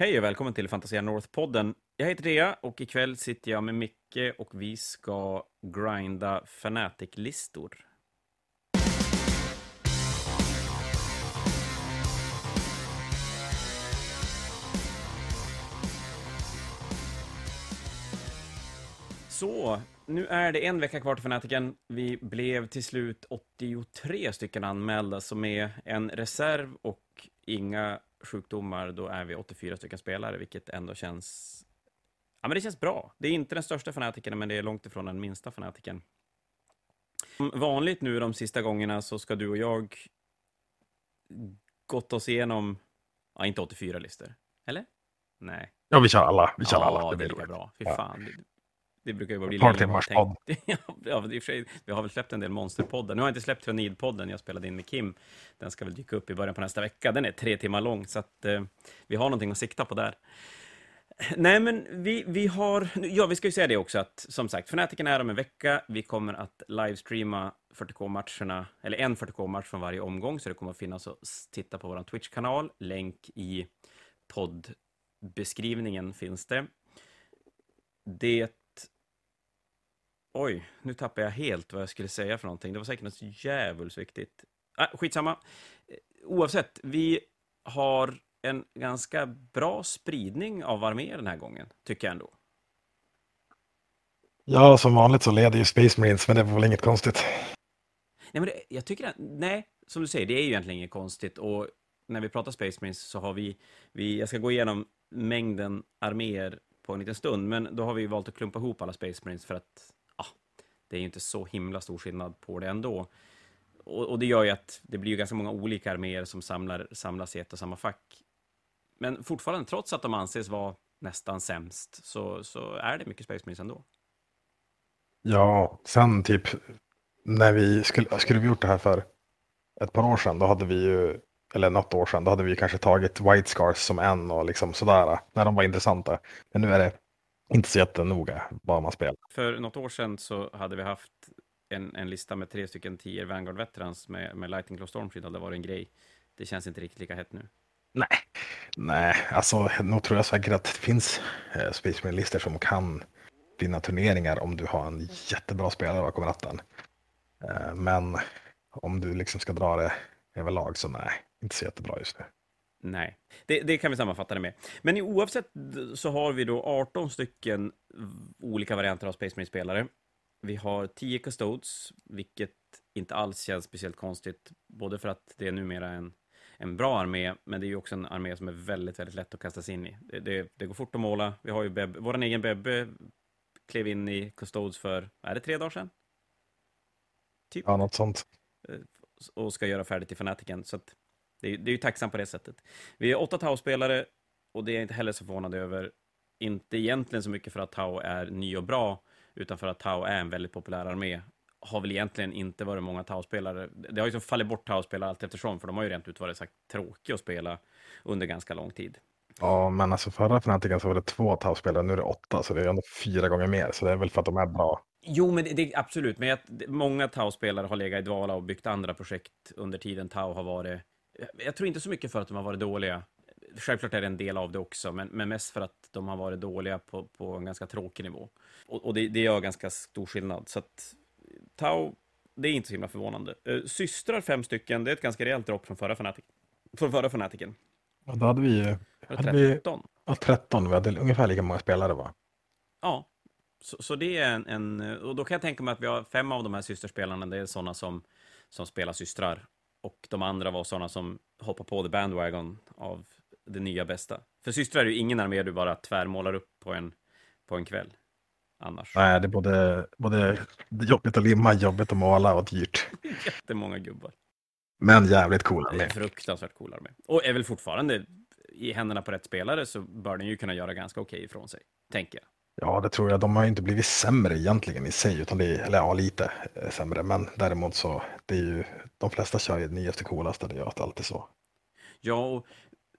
Hej och välkommen till Fantasia North-podden. Jag heter Dea och ikväll sitter jag med Micke och vi ska grinda fanatic-listor. Så, nu är det en vecka kvar till Fanatiken. Vi blev till slut 83 stycken anmälda, som är en reserv och inga sjukdomar, då är vi 84 stycken spelare, vilket ändå känns... Ja, men det känns bra. Det är inte den största fanatiken, men det är långt ifrån den minsta fanatiken. Som vanligt nu de sista gångerna så ska du och jag gått oss igenom, ja, inte 84 listor. Eller? Nej. Ja, vi kör alla. Vi kör ja, alla. Det, Det blir lika roligt. bra. Fy Ja. fan. Det, det brukar ju bara bli längre timmars tänkte. ja, i och för sig, vi har väl släppt en del monsterpoddar. Nu har jag inte släppt Tyranid-podden jag spelade in med Kim. Den ska väl dyka upp i början på nästa vecka. Den är tre timmar lång, så att eh, vi har någonting att sikta på där. Nej, men vi, vi har... Ja, vi ska ju säga det också att, som sagt, Fanatiken är om en vecka. Vi kommer att livestreama 40K-matcherna, eller en 40K-match från varje omgång, så det kommer att finnas att titta på vår Twitch-kanal. Länk i poddbeskrivningen finns det. Det... Oj, nu tappar jag helt vad jag skulle säga för någonting. Det var säkert något djävulskt viktigt. Ah, skitsamma. Eh, Oavsett, vi har en ganska bra spridning av arméer den här gången, tycker jag ändå. Ja, som vanligt så leder ju Space Marines, men det var väl inget konstigt. Nej, men det, jag tycker att, nej, som du säger, det är ju egentligen inget konstigt. Och när vi pratar Space Marines så har vi, vi, jag ska gå igenom mängden arméer på en liten stund, men då har vi valt att klumpa ihop alla Space Marines för att, det är ju inte så himla stor skillnad på det ändå. Och, och det gör ju att det blir ju ganska många olika arméer som samlar, samlas i ett och samma fack. Men fortfarande, trots att de anses vara nästan sämst, så, så är det mycket Space Marines ändå. Ja, sen typ när vi skulle, skulle vi gjort det här för ett par år sedan, då hade vi ju, eller något år sedan, då hade vi kanske tagit White Scars som en och liksom sådär, när de var intressanta. Men nu är det inte så jättenoga vad man spelar. För något år sedan så hade vi haft en, en lista med tre stycken tier Vanguard Veterans med, med Lightning Claw Stormshield hade varit en grej. Det känns inte riktigt lika hett nu. Nej, nej, alltså nog tror jag säkert att det finns eh, Space Marine-listor som kan vinna turneringar om du har en jättebra spelare bakom ratten. Eh, men om du liksom ska dra det överlag så nej, inte så jättebra just nu. Nej, det, det kan vi sammanfatta det med. Men i oavsett så har vi då 18 stycken olika varianter av Space Marine-spelare. Vi har 10 Custodes, vilket inte alls känns speciellt konstigt, både för att det är numera en, en bra armé, men det är ju också en armé som är väldigt, väldigt lätt att kasta sig in i. Det, det, det går fort att måla. Vi har ju Beb, vår egen Bebbe klev in i Custodes för, är det tre dagar sedan? Typ Ja, något sånt. och ska göra färdigt i Fanatiken. Så att det, är- det är ju tacksamt på det sättet. Vi är åtta Tau-spelare och det är jag inte heller så förvånad över. Inte egentligen så mycket för att Tau är ny och bra, utan för att Tau är en väldigt populär armé. Har väl egentligen inte varit många Tau-spelare. Det har ju så fallit bort Tau-spelare allt eftersom, för de har ju rent ut varit sagt tråkiga att spela under ganska lång tid. Ja, men alltså förra Fanatiken så var det två Tau-spelare, nu är det åtta, så det är ändå fyra gånger mer. Så det är väl för att de är bra. Jo, men det, det, absolut. Men jag, många Tau-spelare har legat i dvala och byggt andra projekt under tiden Tau har varit... Jag tror inte så mycket för att de har varit dåliga. Självklart är det en del av det också, men, men mest för att de har varit dåliga på, på en ganska tråkig nivå. Och, och det, det gör ganska stor skillnad. Så att Tau, det är inte så himla förvånande. Eh, systrar, fem stycken, det är ett ganska rejält dropp från förra Fanatic. Från förra Fanatiken. Och då hade vi ju Var det Hade vi- 13? ja, 13, vi hade ungefär lika många spelare va? Ja, så, så det är en, en... Och då kan jag tänka mig att vi har fem av de här systerspelarna, det är sådana som, som spelar systrar. Och de andra var sådana som hoppar på the bandwagon av det nya bästa. För systrar är ju ingen armé du bara tvärmålar upp på en, på en kväll. Annars. Nej, det är både, både jobbigt att limma, jobbigt att måla och dyrt. Jättemånga gubbar. Men jävligt är med. fruktansvärt cool armé. Och är väl fortfarande i händerna på rätt spelare så bör den ju kunna göra ganska okej ifrån sig. Tänker jag. Ja, det tror jag. De har ju inte blivit sämre egentligen i sig, utan det är, eller ja, lite eh, sämre. Men däremot så, det är ju, de flesta kör ju nyaste coolaste, det gör det alltid så. Ja, och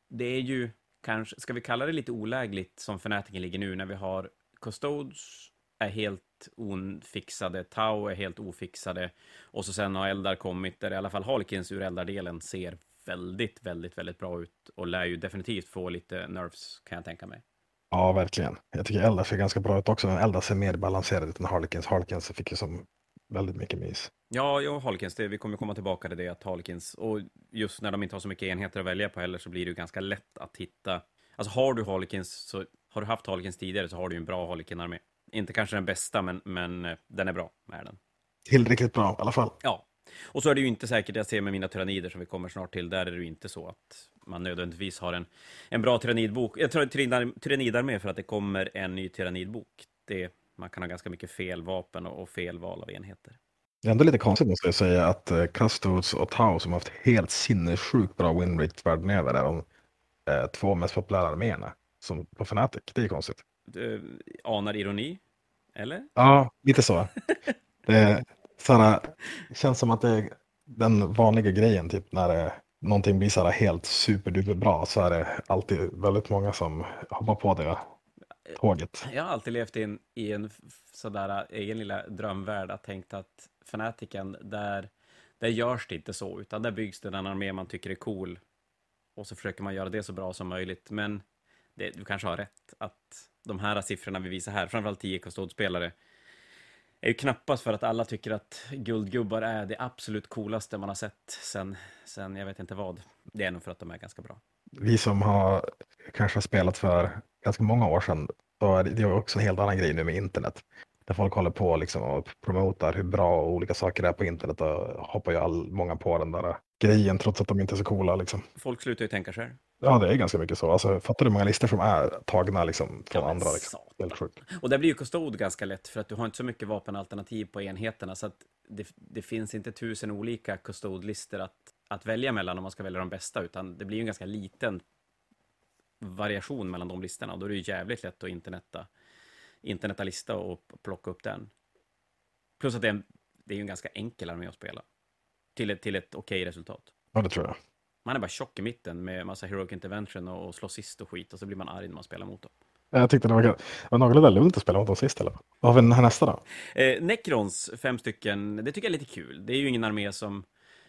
det är ju kanske, ska vi kalla det lite olägligt som Fanatiken ligger nu när vi har Custodes är helt ofixade, Tau är helt ofixade och så sen har Eldar kommit där i alla fall Halkins ur Eldar-delen ser väldigt, väldigt, väldigt bra ut och lär ju definitivt få lite nerfs kan jag tänka mig. Ja, verkligen. Jag tycker Elda ser ganska bra ut också, men Elda ser mer balanserad ut än Harlequins. Harlequins fick ju som väldigt mycket mys. Ja, jo, Harlequins, det, vi kommer komma tillbaka till det, att Harlequins, och just när de inte har så mycket enheter att välja på heller, så blir det ju ganska lätt att hitta. Alltså har du Harlequins, så har du haft Harlequins tidigare så har du ju en bra Harlequin-armé. Inte kanske den bästa, men, men eh, den är bra med den. Tillräckligt bra i alla fall. Ja, och så är det ju inte säkert, jag ser med mina tyrannider som vi kommer snart till, där är det ju inte så att man nödvändigtvis har en, en bra tyrannidbok, jag tror tyrannidarmé för att det kommer en ny tyrannidbok. Det, man kan ha ganska mycket fel vapen och, och fel val av enheter. Det är ändå lite konstigt måste jag säga att uh, Custodes och Tau som har haft helt sinnessjukt bra winrate världen över är de uh, två mest populära arméerna som på Fnatic. Det är konstigt. Du anar ironi? Eller? Ja, lite så. det, såhär, eh, känns som att det är den vanliga grejen, typ när det, någonting blir så här helt superduper bra så är det alltid väldigt många som hoppar på det tåget. Eh, jag har alltid levt i en, i en sådär egen lilla drömvärld och tänkt att fanatiken, där, där görs det inte så, utan där byggs det den armé man tycker är cool och så försöker man göra det så bra som möjligt. Men det, du kanske har rätt att de här siffrorna vi visar här, framförallt 10 kostodspelare, är ju knappast för att alla tycker att guldgubbar är det absolut coolaste man har sett sen, sen jag vet inte vad. Det är nog för att de är ganska bra. Vi som har kanske spelat för ganska många år sedan, så är det också en helt annan grej nu med internet. Där folk håller på liksom och promotar hur bra olika saker är på internet och hoppar ju all, många på den där grejen trots att de inte är så coola. Liksom. Folk slutar ju tänka själv. Ja, det är ganska mycket så. Alltså, fattar du hur många listor som är tagna liksom, från ja, andra? Liksom. Helt sjukt. Och där blir ju Custode ganska lätt för att du har inte så mycket vapenalternativ på enheterna så att det, det finns inte tusen olika Custode-listor att, att välja mellan om man ska välja de bästa utan det blir ju en ganska liten variation mellan de listorna och då är det ju jävligt lätt att interneta, interneta lista och plocka upp den. Plus att det är, en, det är ju en ganska enkel armé att spela till ett, till ett okej resultat. Ja, det tror jag. Man är bara tjock i mitten med massa heroic intervention och, och slå sist och skit och så blir man arg när man spelar mot dem. Jag tyckte det var, var någorlunda lugnt att spela mot dem sist eller? Vad har vi här nästa då? Eh, Necrons, fem stycken, det tycker jag är lite kul. Det är ju ingen armé som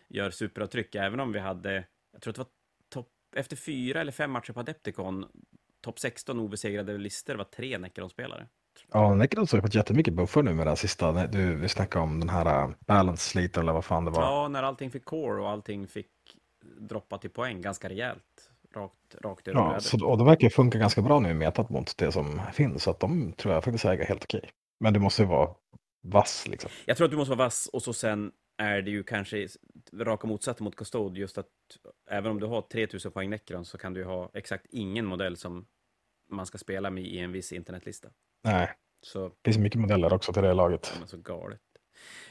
gör superavtryck, även om vi hade, jag tror att det var topp, efter fyra eller fem matcher på Adepticon, topp 16 obesegrade listor var tre Necron-spelare. Ja, Necrons har fått jättemycket buffar nu med det här sista. Du, vi snackade om den här uh, balance slate eller vad fan det var. Ja, när allting fick core och allting fick droppa till poäng ganska rejält. Rakt, rakt över ja, så, och det verkar funka ganska bra nu i metat mot det som finns. Så att de tror jag faktiskt äger helt okej. Men du måste ju vara vass liksom. Jag tror att du måste vara vass och så sen är det ju kanske raka motsatsen mot Custode, just att även om du har 3000 poäng Necron så kan du ha exakt ingen modell som man ska spela med i en viss internetlista. Nej, så. det finns mycket modeller också till det laget. Ja, så galet.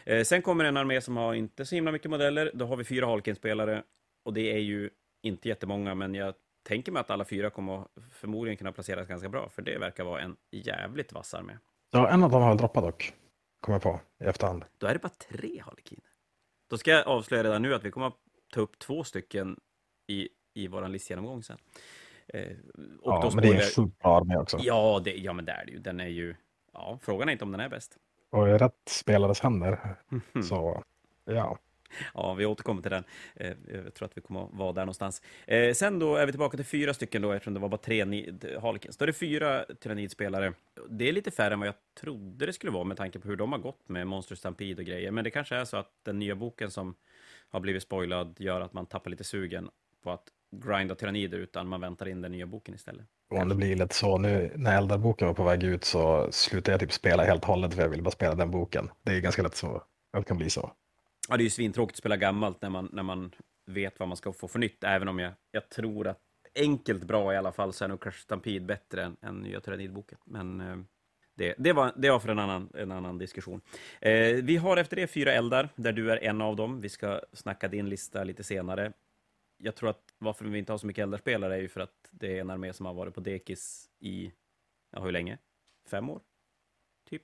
Eh, sen kommer en armé som har inte så himla mycket modeller. Då har vi fyra Halkin-spelare och det är ju inte jättemånga, men jag tänker mig att alla fyra kommer förmodligen kunna placeras ganska bra, för det verkar vara en jävligt vass armé. Ja, en av dem har droppat dock, kommer jag på i efterhand. Då är det bara tre Harlekin. Då ska jag avslöja redan nu att vi kommer att ta upp två stycken i, i vår listgenomgång sen. Eh, ja, men det är en sjukt bra armé också. Ja, det, ja, men det är det ju. Den är ju... Ja, frågan är inte om den är bäst. Och i rätt spelares händer, mm. så ja. Ja, vi återkommer till den. Eh, jag tror att vi kommer att vara där någonstans. Eh, sen då är vi tillbaka till fyra stycken då, eftersom det var bara tre Harlequins. Då är det fyra Tyrannidspelare. Det är lite färre än vad jag trodde det skulle vara med tanke på hur de har gått med Monster Stampede och grejer. Men det kanske är så att den nya boken som har blivit spoilad gör att man tappar lite sugen på att grinda tyrannider utan man väntar in den nya boken istället. Och det blir lite så nu när Eldarboken var på väg ut så slutade jag typ spela helt och hållet för jag ville bara spela den boken. Det är ganska lätt så att det kan bli så. Ja, det är ju svintråkigt att spela gammalt när man, när man vet vad man ska få för nytt, även om jag, jag tror att enkelt bra i alla fall så är nog Crash Stampede bättre än, än nya Tyrannidboken. Men eh, det, det, var, det var för en annan, en annan diskussion. Eh, vi har efter det fyra eldar, där du är en av dem. Vi ska snacka din lista lite senare jag tror att varför vi inte har så mycket eldarspelare är ju för att det är en armé som har varit på dekis i, ja hur länge? Fem år? Typ?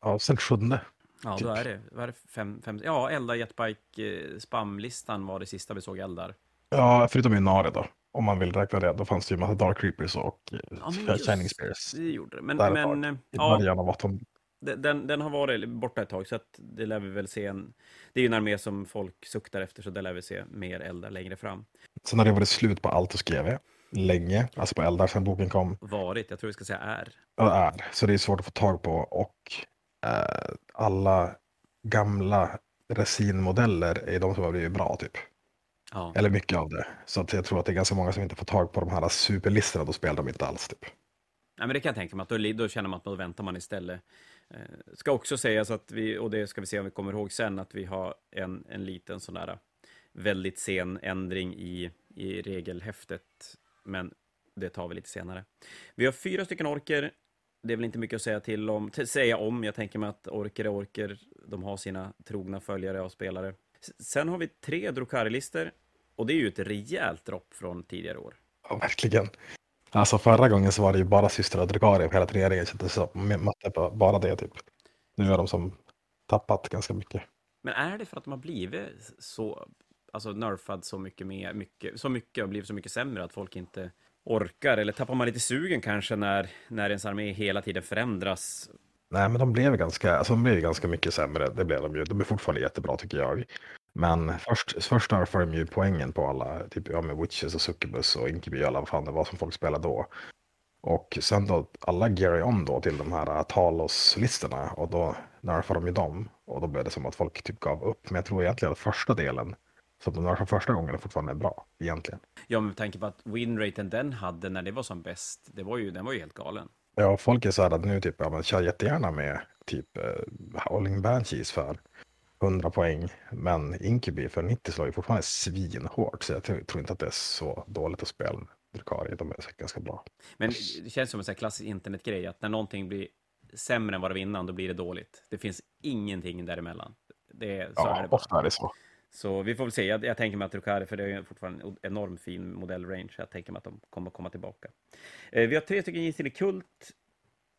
Ja, sen sjunde. Ja, typ. då är det, vad är det fem, fem, ja, Eldar Jetbike eh, spamlistan var det sista vi såg Eldar. Ja, förutom i Nare då. Om man vill räkna det, då fanns det ju massa Dark Creepers och eh, ja, Shining Spears. Det gjorde det. Men, men I ja, början av 18 den, den har varit borta ett tag, så att det lär vi väl se en... Det är ju en armé som folk suktar efter, så det lär vi se mer eldar längre fram. Sen har det varit slut på allt hos GV länge, alltså på eldar sedan boken kom. Varit, jag tror vi ska säga är. Ja, är. Så det är svårt att få tag på och eh, alla gamla resinmodeller är de som har blivit bra typ. Ja. Eller mycket av det. Så att jag tror att det är ganska många som inte får tag på de här superlistorna, då spelar de inte alls typ. Nej, men det kan jag tänka mig, att då, då känner man att då väntar man istället. Eh, ska också sägas att vi, och det ska vi se om vi kommer ihåg sen, att vi har en, en liten sån där eh, väldigt sen ändring i, i regelhäftet, men det tar vi lite senare. Vi har fyra stycken orker. Det är väl inte mycket att säga till om, till, säga om. Jag tänker mig att orker är orker. De har sina trogna följare och spelare. Sen har vi tre drokarilister och det är ju ett rejält dropp från tidigare år. Ja, verkligen. Alltså förra gången så var det ju bara systrar och Drukari på hela turneringen, så det så matte på bara det typ. Nu är de som tappat ganska mycket. Men är det för att de har blivit så, alltså nerfad så mycket mer, mycket, så mycket och blivit så mycket sämre att folk inte orkar? Eller tappar man lite sugen kanske när, när ens armé hela tiden förändras? Nej, men de blev ganska, alltså de blev ganska mycket sämre. Det blev de ju. De är fortfarande jättebra tycker jag. Men först, först nerfade de ju poängen på alla, typ ja, med Witches och Succubus och Inkiby och alla vad fan det var som folk spelade då. Och sen då alla Gary om då till de här Talos-listorna och då nerfade de ju dem. Och då blev det som att folk typ gav upp. Men jag tror egentligen att första delen som de nerfade första gången är fortfarande bra egentligen. Ja, med tanke på att winraten den hade när det var som bäst, det var ju, den var ju helt galen. Ja, folk är så här att nu typ, ja men kör jättegärna med typ uh, Howling Banshees för 100 poäng. Men Inkubi för 90 slår ju fortfarande svinhårt. Så jag tror, inte att det är så dåligt att spela Drukari. De är säkert ganska bra. Men det känns som en klassisk internetgrej, att när någonting blir sämre än vad det var innan, då blir det dåligt. Det finns ingenting däremellan. Det är, så ja, är det bara. ofta är det så. Så vi får väl se. Jag, jag tänker mig att Drukari, för det är fortfarande en enormt fin modellrange, jag tänker mig att de kommer komma tillbaka. Eh, vi har tre stycken Gisile Kult,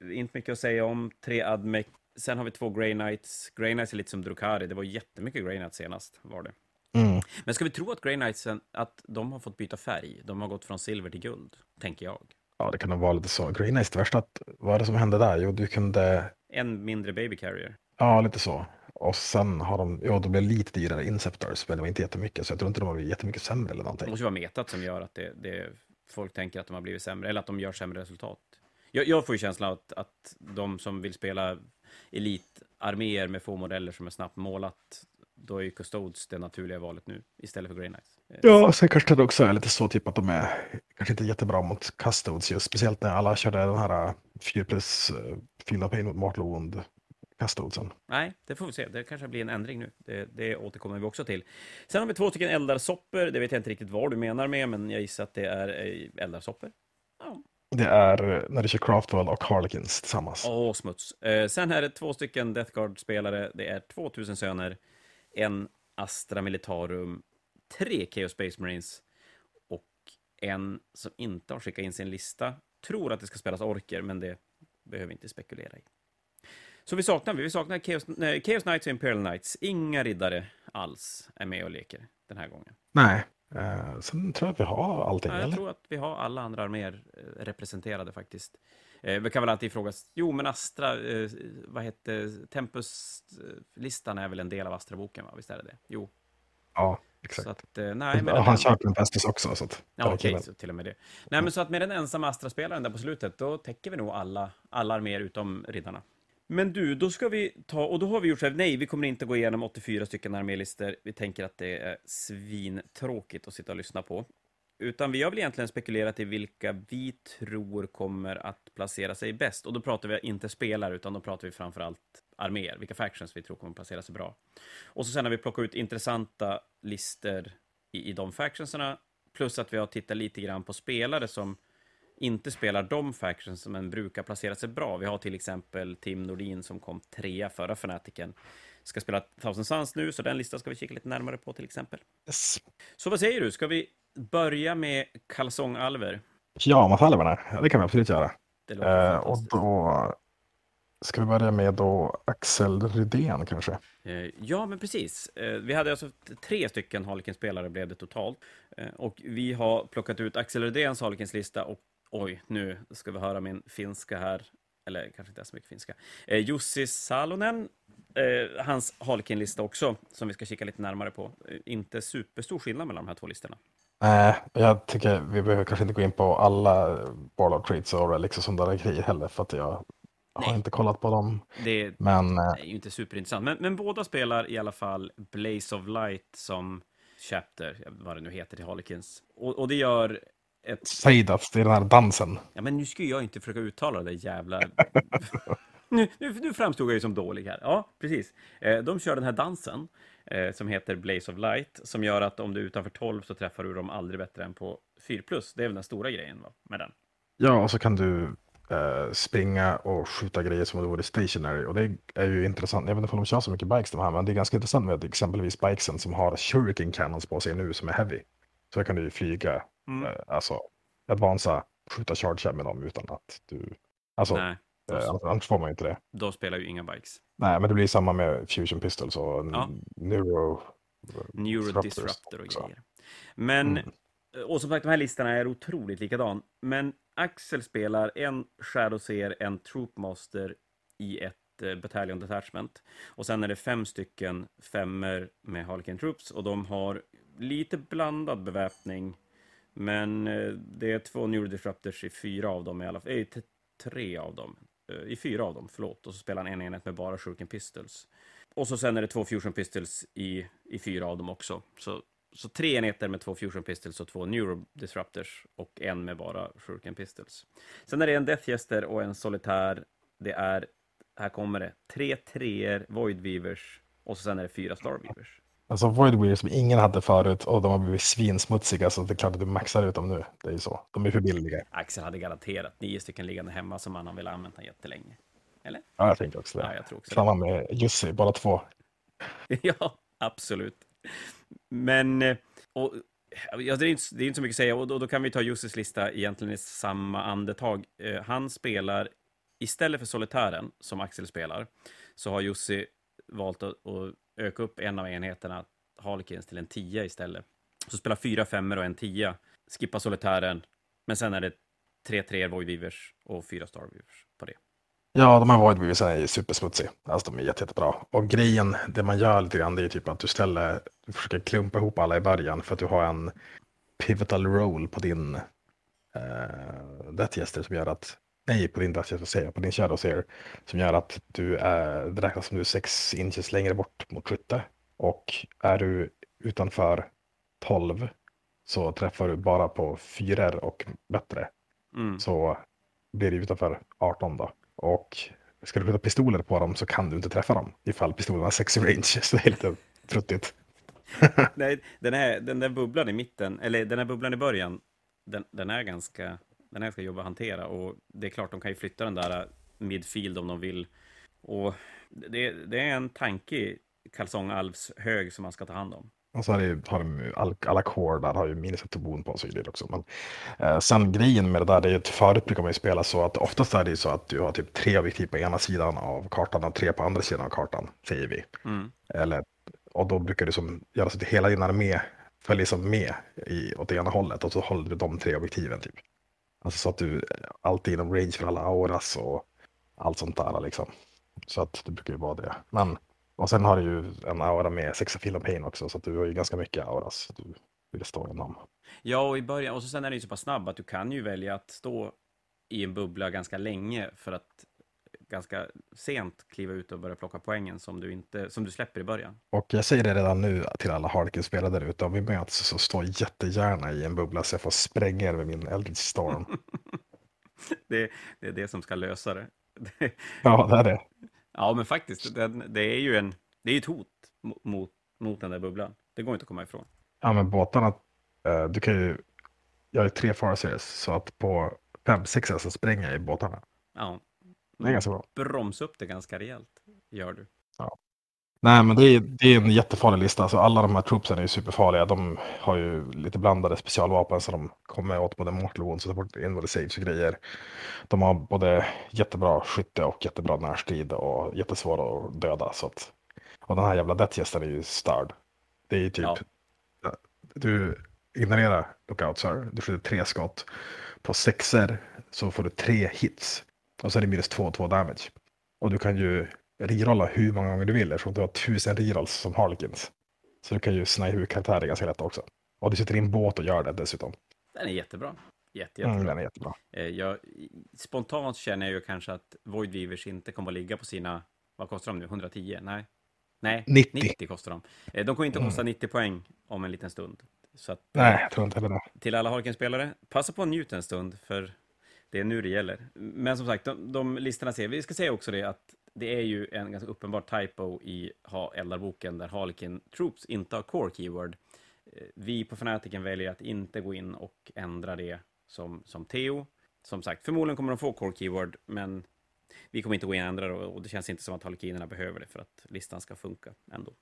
inte mycket att säga om. Tre Admec. Sen har vi två Grey Knights. Grey Knights är lite som Drukari, det var jättemycket Grey Knights senast, var det. Mm. Men ska vi tro att Grey Knights, att de har fått byta färg? De har gått från silver till guld, tänker jag. Ja, det kan nog vara lite så. Grey Knights, det värsta att, vad är det som hände där? Jo, du kunde... En mindre baby carrier. Ja, lite så. Och sen har de, ja, de blev lite dyrare Inceptors, men det var inte jättemycket, så jag tror inte de har blivit jättemycket sämre eller någonting. Det måste ju vara metat som gör att det, det, folk tänker att de har blivit sämre, eller att de gör sämre resultat. Jag, jag får ju känslan att, att de som vill spela elitarméer med få modeller som är snabbt målat, då är ju Custodes det naturliga valet nu, istället för Grey Knights. Ja, sen kanske det också är lite så typ att de är kanske inte jättebra mot Custodes just, speciellt när alla körde den här 4 plus uh, fylla pain mot Mortal Wound Custodesen. Nej, det får vi se. Det kanske blir en ändring nu. Det, det återkommer vi också till. Sen har vi två stycken eldarsopper. Det vet jag inte riktigt vad du menar med, men jag gissar att det är eh, eldarsopper. Ja. Det är när du kör Craftwell och Harlequins tillsammans. Åh, smuts. Eh, sen är det två stycken Death Guard-spelare. Det är 2000 söner, en Astra Militarum, tre Chaos Space Marines och en som inte har skickat in sin lista. Tror att det ska spelas orker, men det behöver vi inte spekulera i. Så vi saknar vi? Vi saknar Chaos, nej, Chaos Knights och Imperial Knights. Inga riddare alls är med och leker den här gången. Nej, eh, sen tror jag att vi har allting. Ja, jag eller? tror att vi har alla andra arméer eh, representerade faktiskt. Eh, vi kan väl alltid fråga, jo men Astra, eh, vad hette, Tempus-listan är väl en del av Astra-boken, va? Visst är det det? Jo. Ja, exakt. Så att, eh, nej, men han kör Tempestus också. Så att, Ja, okej, så till och med det. Nej, men så att med den ensamma Astra-spelaren där på slutet, då täcker vi nog alla, alla arméer utom riddarna. Men du, då ska vi ta, och då har vi gjort så här, nej, vi kommer inte gå igenom 84 stycken armélistor. Vi tänker att det är svintråkigt att sitta och lyssna på. Utan vi har väl egentligen spekulerat i vilka vi tror kommer att placera sig bäst. Och då pratar vi inte spelare, utan då pratar vi framförallt arméer. Vilka factions vi tror kommer att placera sig bra. Och så sen har vi plockat ut intressanta listor i, i de factionserna, Plus att vi har tittat lite grann på spelare som inte spelar de factions men brukar placera sig bra. Vi har till exempel Tim Nordin som kom trea förra Fanatiken. Ska spela Thousand Suns nu, så den listan ska vi kika lite närmare på till exempel. Yes. Så vad säger du, ska vi börja med kalsongalver? Ja, Matalverna. Ja, det kan vi absolut göra. Det låter Eh, och då ska vi börja med då Axel Rydén kanske. Eh, Ja, men precis. Eh, Vi hade alltså tre stycken Harlequin-spelare blev det totalt. Eh, Och vi har plockat ut Axel Rydéns Harlequins lista och oj, nu ska vi höra min finska här. eller kanske inte så mycket finska. Eh, Jussi Salonen, eh, hans Harlequin-lista också, som vi ska kika lite närmare på. Eh, inte superstor skillnad mellan de här två listorna. Nej, jag tycker vi behöver kanske inte gå in på alla Warlord Treats och Relics och sådana grejer heller, för att jag Nej. har inte kollat på dem. Det, men, är ju inte superintressant. Men, men båda spelar i alla fall Blaze of Light som chapter, vad det nu heter till Harlequins. Och, och det gör ett... Saidas, det är den här dansen. Ja, men nu ska jag inte försöka uttala det jävla... nu, nu, nu framstod jag ju som dålig här. Ja, precis. Eh, de kör den här dansen eh, som heter Blaze of Light, som gör att om du är utanför 12 så träffar du dem aldrig bättre än på 4 plus. Det är väl den stora grejen va? med den. Ja, och så kan du eh, springa och skjuta grejer som om det vore stationary. Och det är ju intressant. Jag vet inte om de kör så mycket bikes de här, men det är ganska intressant med exempelvis bikesen som har shuriken cannons på sig nu som är heavy. Så kan du ju flyga, mm. eh, alltså advansa, skjuta charge med dem utan att du, alltså Nej. Eh, annars får man inte det. Då spelar ju inga bikes. Nej, men det blir samma med Fusion Pistols och ja. Neuro... Neuro Disruptor och grejer. Men, mm. och som sagt, de här listorna är otroligt likadan. Men Axel spelar en Shadowseer, en Troopmaster i ett eh, Battalion Detachment. Och sen är det fem stycken femmer med Harlequin Troops och de har lite blandad beväpning. Men eh, det är två Neurodisruptors i fyra av dem i alla fall. Eh, tre av dem. Eh, I fyra av dem, förlåt. Och så spelar han en enhet med bara Shurken Pistols. Och så sen är det två Fusion Pistols i, i fyra av dem också. Så, så tre enheter med två Fusion Pistols och två Neuro Disruptors och en med bara Shurken Pistols. Sen är det en Death Jester och en Solitär. Det är, här kommer det, tre treor Void Weavers och så sen är det fyra Star Weavers. Alltså Void Weavers som ingen hade förut och de har blivit svinsmutsiga så det är klart att du maxar ut dem nu. Det är ju så. De är för billiga. Axel hade garanterat nio stycken liggande hemma som han vill använda jättelänge. Eller? Ja, jag tänker också det. Ja, jag tror också Samma med Jussi, bara två. ja, absolut. Men, eh, och, ja, det, är inte, det är inte så mycket att säga och då, då kan vi ta Jussis lista egentligen i samma andetag. Eh, han spelar, istället för solitären som Axel spelar, så har Jussi valt att, att öka upp en av enheterna, Harlequins, till en 10 istället. Så spela fyra femmor och en 10, skippa solitären, men sen är det tre tre Void Weavers och fyra Star Weavers på det. Ja, de här Void Weavers är ju supersmutsiga. Alltså de är jätte, jättebra. Och grejen, det man gör lite grann, det är typ att du ställer, du försöker klumpa ihop alla i början för att du har en pivotal roll på din eh, uh, Death Jester som gör att nej, på din Dacia säger på din Shadow Seer, som gör att du är, det räknas som du är sex inches längre bort mot skytte. Och är du utanför 12 så träffar du bara på fyror och bättre. Mm. Så blir det utanför 18 då. Och ska du skjuta pistoler på dem så kan du inte träffa dem ifall pistolen har 6 range. Så det är lite truttigt. Nej, den, här, den där bubblan i mitten, eller den här bubblan i början, den, den är ganska den här ska jobba att hantera och det är klart, de kan ju flytta den där midfield om de vill. Och det, det är en tanke kalsongalvshög som man ska ta hand om. Och så har, det, har de alla, alla core där har ju minisetobon på sig det också. Men, eh, sen grejen med det där, det är att förut brukar man ju spela så att oftast är det så att du har typ tre objektiv på ena sidan av kartan och tre på andra sidan av kartan, säger vi. Mm. Eller, och då brukar du som göra så att hela din armé följer som med i, åt det ena hållet och så håller du de tre objektiven typ. Alltså så att du alltid är inom range för alla auras och allt sånt där liksom. Så att det brukar ju vara det. Men, och sen har du ju en aura med sex och pain också, så att du har ju ganska mycket auras du vill stå inom. Ja, och i början, och så sen är det ju så pass snabb att du kan ju välja att stå i en bubbla ganska länge för att ganska sent kliva ut och börja plocka poängen som du, inte, som du släpper i början. Och jag säger det redan nu till alla Harkin-spelare där ute, om vi möts så stå jättegärna i en bubbla så jag får spränga er med min Eldritch Storm. det, det, är det som ska lösa det. ja, det är det. Ja, men faktiskt, det, det är ju en, det är ett hot mot, mot den där bubblan. Det går inte att komma ifrån. Ja, men båtarna, eh, du kan ju, jag är tre Farseries, så att på fem, sex så spränger jag i båtarna. Ja, det är ganska bra. Bromsa upp det ganska rejält, gör du. Ja. Nej, men det är, det är en jättefarlig lista. Alltså, alla de här troopsen är ju superfarliga. De har ju lite blandade specialvapen så de kommer åt både mortal wounds och invalid saves och grejer. De har både jättebra skytte och jättebra närstrid och jättesvåra att döda. Så att, och den här jävla deathgästen är ju störd. Det är ju typ, ja. du ignorerar lookouts här. Du skjuter tre skott. På sexer så får du tre hits Och så är det minus 2-2 damage. Och du kan ju rerolla hur många gånger du vill eftersom du har tusen rerolls som Harlequins. Så du kan ju snipa hur karaktärer ganska lätt också. Och du sitter i en båt och gör det dessutom. Den är jättebra. Jätte, Mm, jättebra. den är jättebra. Eh, Jag, spontant känner jag ju kanske att Void Weavers inte kommer att ligga på sina, vad kostar de nu, 110? Nej. Nej, 90. 90 kostar de. Eh, De kommer inte att kosta 90 poäng om en liten stund. Så att, eh, Nej, jag tror inte heller det. till alla Harken-spelare, passa på att njuta en stund, för det är nu det gäller. Men som sagt, de, de listorna ser, vi ska säga också det att det är ju en ganska uppenbar typo i Eldarboken där Harlequin Troops inte har core keyword. Eh, Vi på Fanatiken väljer att inte gå in och ändra det som, som Theo. Som sagt, förmodligen kommer de få core keyword, men vi kommer inte gå in och ändra det och det känns inte som att Harlekinerna behöver det för att listan ska funka ändå.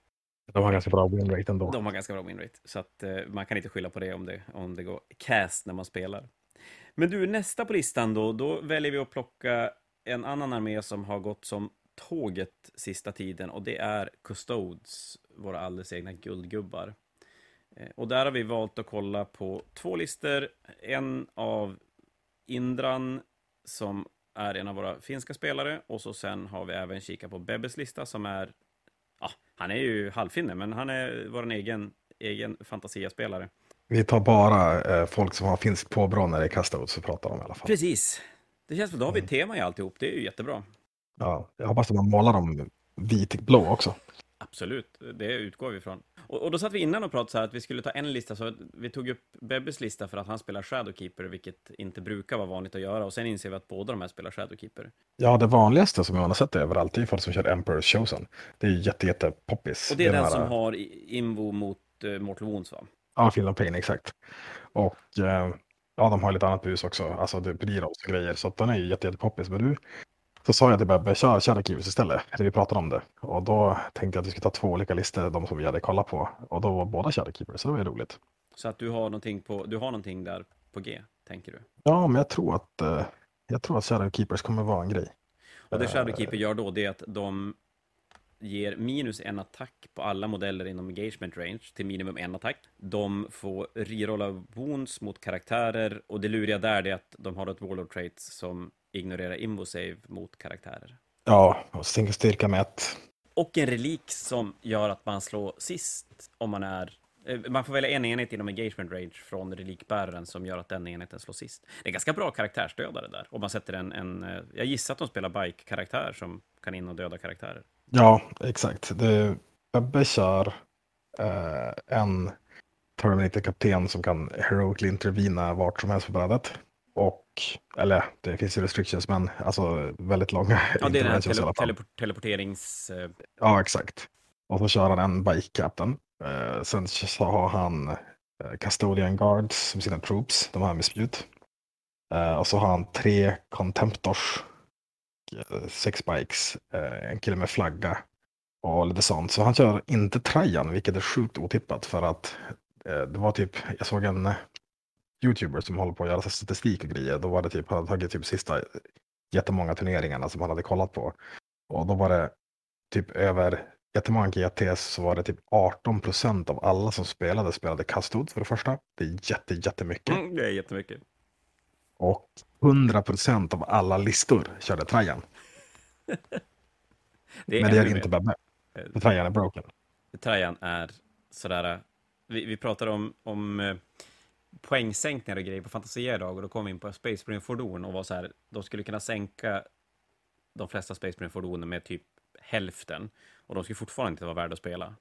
De har ganska bra win rate ändå. De har ganska bra winrate, så att eh, man kan inte skylla på det om, det om det går cast när man spelar. Men du, nästa på listan då, då väljer vi att plocka en annan armé som har gått som tåget sista tiden och det är Custodes, våra alldeles egna guldgubbar. Eh, och där har vi valt att kolla på två listor, en av Indran som är en av våra finska spelare och så sen har vi även kikat på Bebbes lista som är ja, han är ju halvfinne, men han är vår egen, egen fantasiaspelare. Vi tar bara eh, folk som har finsk påbrå när det är Custodes och pratar om i alla fall. Precis. Det känns som då har vi ett tema i alltihop. Det är ju jättebra. Ja, jag hoppas att man målar dem vitblå också. Absolut, det utgår vi ifrån. Och, och då satt vi innan och pratade så här att vi skulle ta en lista, så vi tog upp Bebbes lista för att han spelar Shadowkeeper, vilket inte brukar vara vanligt att göra. Och sen inser vi att båda de här spelar Shadowkeeper. Ja, det vanligaste som man har sett överallt är folk som kör Emperor's Chosen. Det är ju jätte, jätte poppis. Och det är den här- som har Invo mot uh, Mortal Wounds, va? Ja, of Pain, exakt. Och eh, ja, de har lite annat bus också, alltså det blir och grejer. Så den är ju jätte, jätte poppis. Men du, så sa jag till Bebbe, kör Shadowkeepers istället, när vi pratade om det. Och då tänkte jag att vi skulle ta två olika listor, de som vi hade kollat på. Och då var båda Shadowkeepers, så det var ju roligt. Så att du har någonting, på, du har någonting där på G, tänker du? Ja, men jag tror att, eh, jag tror att Shadowkeepers kommer vara en grej. Och det Eh, Shadowkeeper gör då, det är att de ger minus en attack på alla modeller inom engagement range till minimum en attack. De får rerolla wounds mot karaktärer och det luriga där är att de har ett warlord trait som ignorerar invo save mot karaktärer. Ja, och single styrka med ett. Och en relik som gör att man slår sist om man är eh, man får välja en enhet inom engagement range från relikbäraren som gör att den enheten slår sist. Det är ganska bra karaktärsdödare där. Om man sätter en, en eh, jag gissar att de spelar bike-karaktär som kan in och döda karaktärer. Ja, exakt. Det, Bebbe kör eh, en Terminator-kapten som kan heroically intervena vart som helst på brädet. Och, eller det finns ju restrictions, men alltså väldigt långa Ja, det är den här tele fall. teleport teleporterings... eh, Ja, exakt. Och så kör han en bike captain. Eh, sen så har han eh, custodian guards som sina troops, de här med spjut. Eh, och så har han tre contemptors, Eh, sex bikes, eh, en kille med flagga och lite sånt. Så han kör inte Trajan, vilket är sjukt otippat för att eh, det var typ, jag såg en youtuber som håller på att göra statistik och grejer. Då var det typ, han hade tagit typ sista jättemånga turneringarna som han hade kollat på. Och då var det typ över jättemånga GTS så var det typ 18 procent av alla som spelade spelade kastod för det första. Det är jätte, jättemycket. Mm, det är jättemycket. Och 100 procent av alla listor körde Trajan. Det Men det är ännu inte. Bebbe. För Trajan är broken. Trajan är sådär... eh, Vi, vi pratade om, om eh, poängsänkningar och grejer på Fantasia idag och då kom vi in på Space Marine-fordon och var så här, de skulle kunna sänka de flesta Space Marine-fordonen med typ hälften och de skulle fortfarande inte vara värda att spela.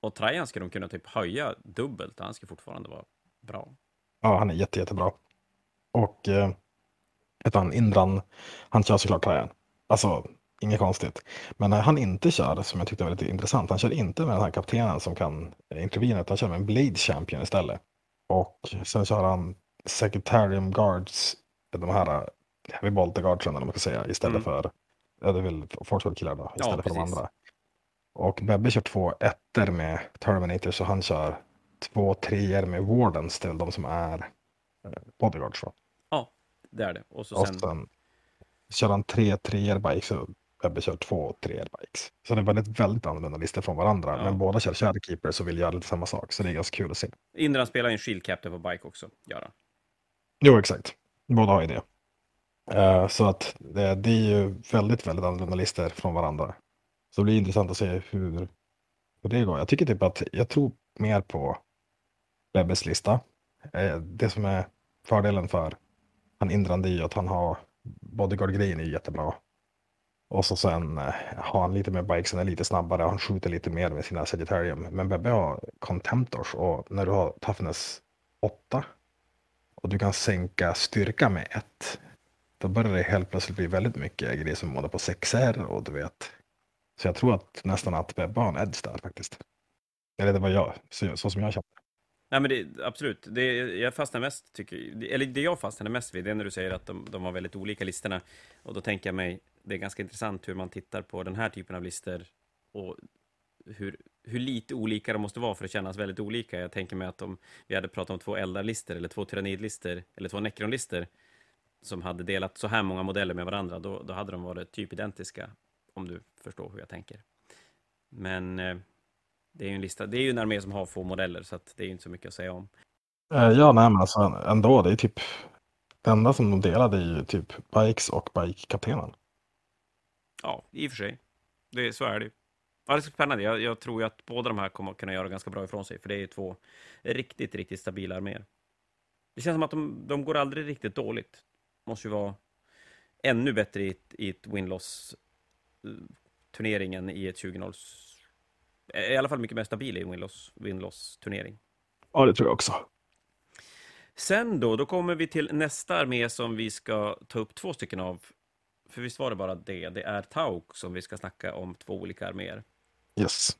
Och Trajan skulle de kunna typ höja dubbelt och han skulle fortfarande vara bra. Ja, han är jätte, jättebra. Och eh, han Indran, han kör såklart Trajan. Alltså, inget konstigt. Men när han inte kör, som jag tyckte var lite intressant, han kör inte med den här kaptenen som kan eh, intervena, utan han kör med en Blade Champion istället. Och sen kör han Secretarium Guards, de här eh, Heavy Bolter Guardsen, eller man ska säga, istället Mm. för, ja det är väl Fortwell killar då, istället för de andra. Och Bebbe kör två ettor med Terminator, så han kör två treor med Wardens, väl de som är eh, bodyguards. Då. Det är det. Och så Och sen, sen kör han tre treor bikes och Bebbe kör två treor bikes. Så det är väldigt, väldigt annorlunda listor från varandra. Ja. Men båda kör Shadowkeepers och vill göra lite samma sak. Så det är ganska kul att se. Indran spelar ju en Shield Captain på Bike också, gör han. Jo, exakt. Båda har ju det. Eh, så att det, det är ju väldigt, väldigt annorlunda listor från varandra. Så det blir intressant att se hur, hur det går. Jag tycker typ att jag tror mer på Bebbes lista. Eh, det som är fördelen för han Indrande är ju att han har bodyguard-grejen är jättebra. Och så sen eh, har han lite mer bikes, han är lite snabbare, han skjuter lite mer med sina Sagittarium. Men Bebbe har Contemptors och när du har Toughness 8 och du kan sänka styrka med 1. Då börjar det helt plötsligt bli väldigt mycket grejer som målar på 6R och du vet. Så jag tror att nästan att Bebbe har en edge där faktiskt. Eller det var jag, så, så som jag kände. Nej, men det, absolut. Det jag fastnar mest, tycker, eller det jag fastnade mest vid, det är när du säger att de, de var väldigt olika listorna. Och då tänker jag mig, det är ganska intressant hur man tittar på den här typen av listor och hur, hur lite olika de måste vara för att kännas väldigt olika. Jag tänker mig att om vi hade pratat om två eldarlistor eller två tyrannidlistor eller två nekronlistor, som hade delat så här många modeller med varandra, då, då hade de varit typ identiska, om du förstår hur jag tänker. Men eh, det är ju en lista, det är ju en armé som har få modeller, så att det är ju inte så mycket att säga om. Eh, ja, nej, men alltså ändå, det är typ det enda som de delade är ju typ Bikes och Bike-kaptenen. Ja, i och för sig. Det, så är det ju. Ja, det är spännande. Jag, jag, tror ju att båda de här kommer kunna göra ganska bra ifrån sig, för det är ju två riktigt, riktigt stabila arméer. Det känns som att de, de går aldrig riktigt dåligt. Måste ju vara ännu bättre i ett, i ett win-loss-turneringen i ett 20-0 i alla fall mycket mer stabil i Winloss, Winloss turnering. Ja, det tror jag också. Sen då, då kommer vi till nästa armé som vi ska ta upp två stycken av. För visst var det bara det, det är Tauk som vi ska snacka om två olika arméer. Yes.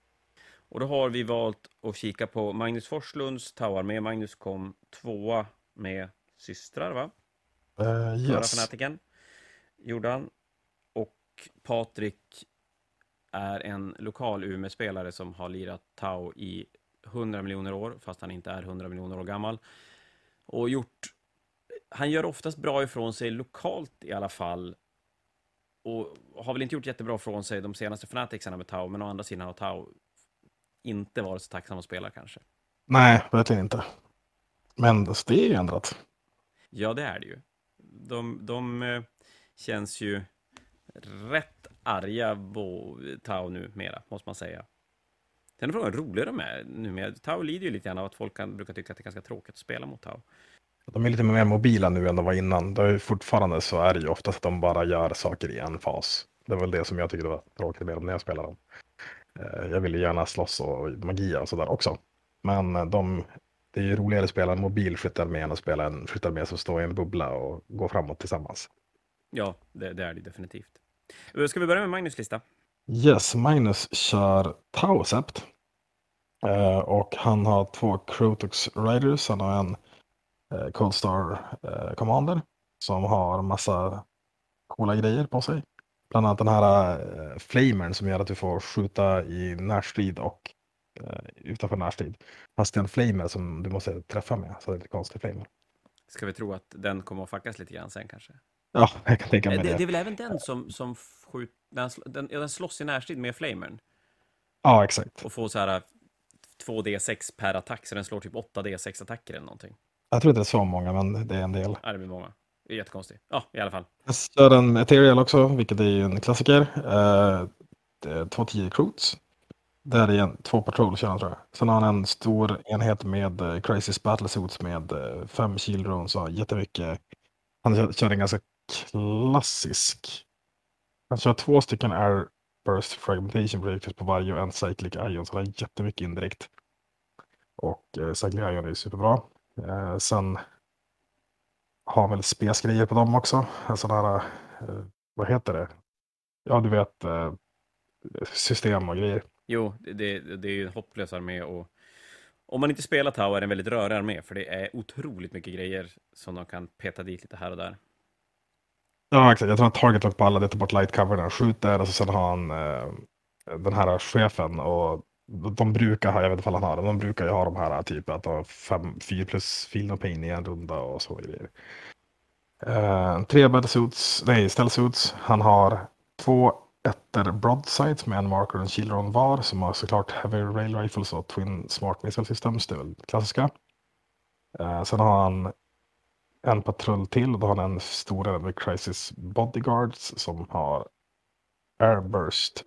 Och då har vi valt att kika på Magnus Forslunds Tau-armé. Magnus kom tvåa med systrar, va? Uh, yes. Fanatiken gjorde han. Och Patrik är en lokal Umeå-spelare som har lirat Tau i 100 miljoner år, fast han inte är 100 miljoner år gammal. Och gjort... Han gör oftast bra ifrån sig lokalt i alla fall. Och har väl inte gjort jättebra ifrån sig de senaste Fanaticsarna med Tau, men å andra sidan har Tau inte varit så tacksam att spela kanske. Nej, verkligen inte. Men det är ju ändrat. Ja, det är det ju. De, de eh, känns ju rätt arga Tau numera, måste man säga. Sen är frågan hur roliga de är numera. Tau lider ju lite grann av att folk kan, brukar tycka att det är ganska tråkigt att spela mot Tau. De är lite mer mobila nu än de var innan. Det är fortfarande så är det ju oftast att de bara gör saker i en fas. Det var väl det som jag tyckte var tråkigt med dem när jag spelade dem. Eh, jag ville gärna slåss och magi och sådär också. Men de, det är ju roligare att spela en mobil skyttarmé än att spela en skyttarmé som står i en bubbla och går framåt tillsammans. Ja, det, det är det definitivt. Ska vi börja med Magnus lista? Yes, Magnus kör Tausept. Eh, och han har två Crotox Riders. Han har en eh, Cold Star eh, Commander som har massa coola grejer på sig. Bland annat den här eh, flamern som gör att du får skjuta i närstrid och eh, utanför närstrid. Fast det är en flamer som du måste träffa med, så det är lite konstig flamer. Ska vi tro att den kommer att fuckas lite grann sen kanske? Ja, jag kan tänka mig det. Det, det är väl även den som, som skjut, den, den, den slåss i närstrid med flamern? Ja, exakt. Och får så här 2D6 per attack, så den slår typ 8D6 attacker eller någonting. Jag tror inte det är så många, men det är en del. Ja, det blir många. Det är jättekonstigt. Ja, i alla fall. Jag kör en Ethereal också, vilket är en klassiker. Uh, det två 10 recruits. Där är en, två patrol kör han tror jag. Sen har han en stor enhet med uh, Crisis Battle Suits med uh, fem drones och jättemycket. Han kör, kör en ganska klassisk. Alltså, han kör två stycken Air Burst Fragmentation Projectors på varje och en Cyclic Ion, så han har jättemycket indirekt. Och eh, Cyclic Ion är superbra. Eh, sen har han väl spesgrejer på dem också. Alltså, en sån här, eh, vad heter det? Ja, du vet, eh, system och grejer. Jo, det, det är ju en hopplös armé och om man inte spelar Tau är det en väldigt rörig armé, för det är otroligt mycket grejer som de kan peta dit lite här och där. Ja, exakt. Jag tror han target lock på alla, det tar bort typ light cover när han skjuter och så sen har han eh, den här chefen och de brukar ha, jag vet inte om han har det, de brukar ju ha de här eh, typ att ha 4 plus field och pain i en runda och så grejer. Eh, tre battlesuits, nej, ställ. Han har två ettor broadsides med en marker och en shieldron var som har såklart heavy rail rifles och twin smart missile systems, det är väl klassiska. Eh, sen har han en patrull till. Då har han en stor med Crisis Bodyguards som har Airburst,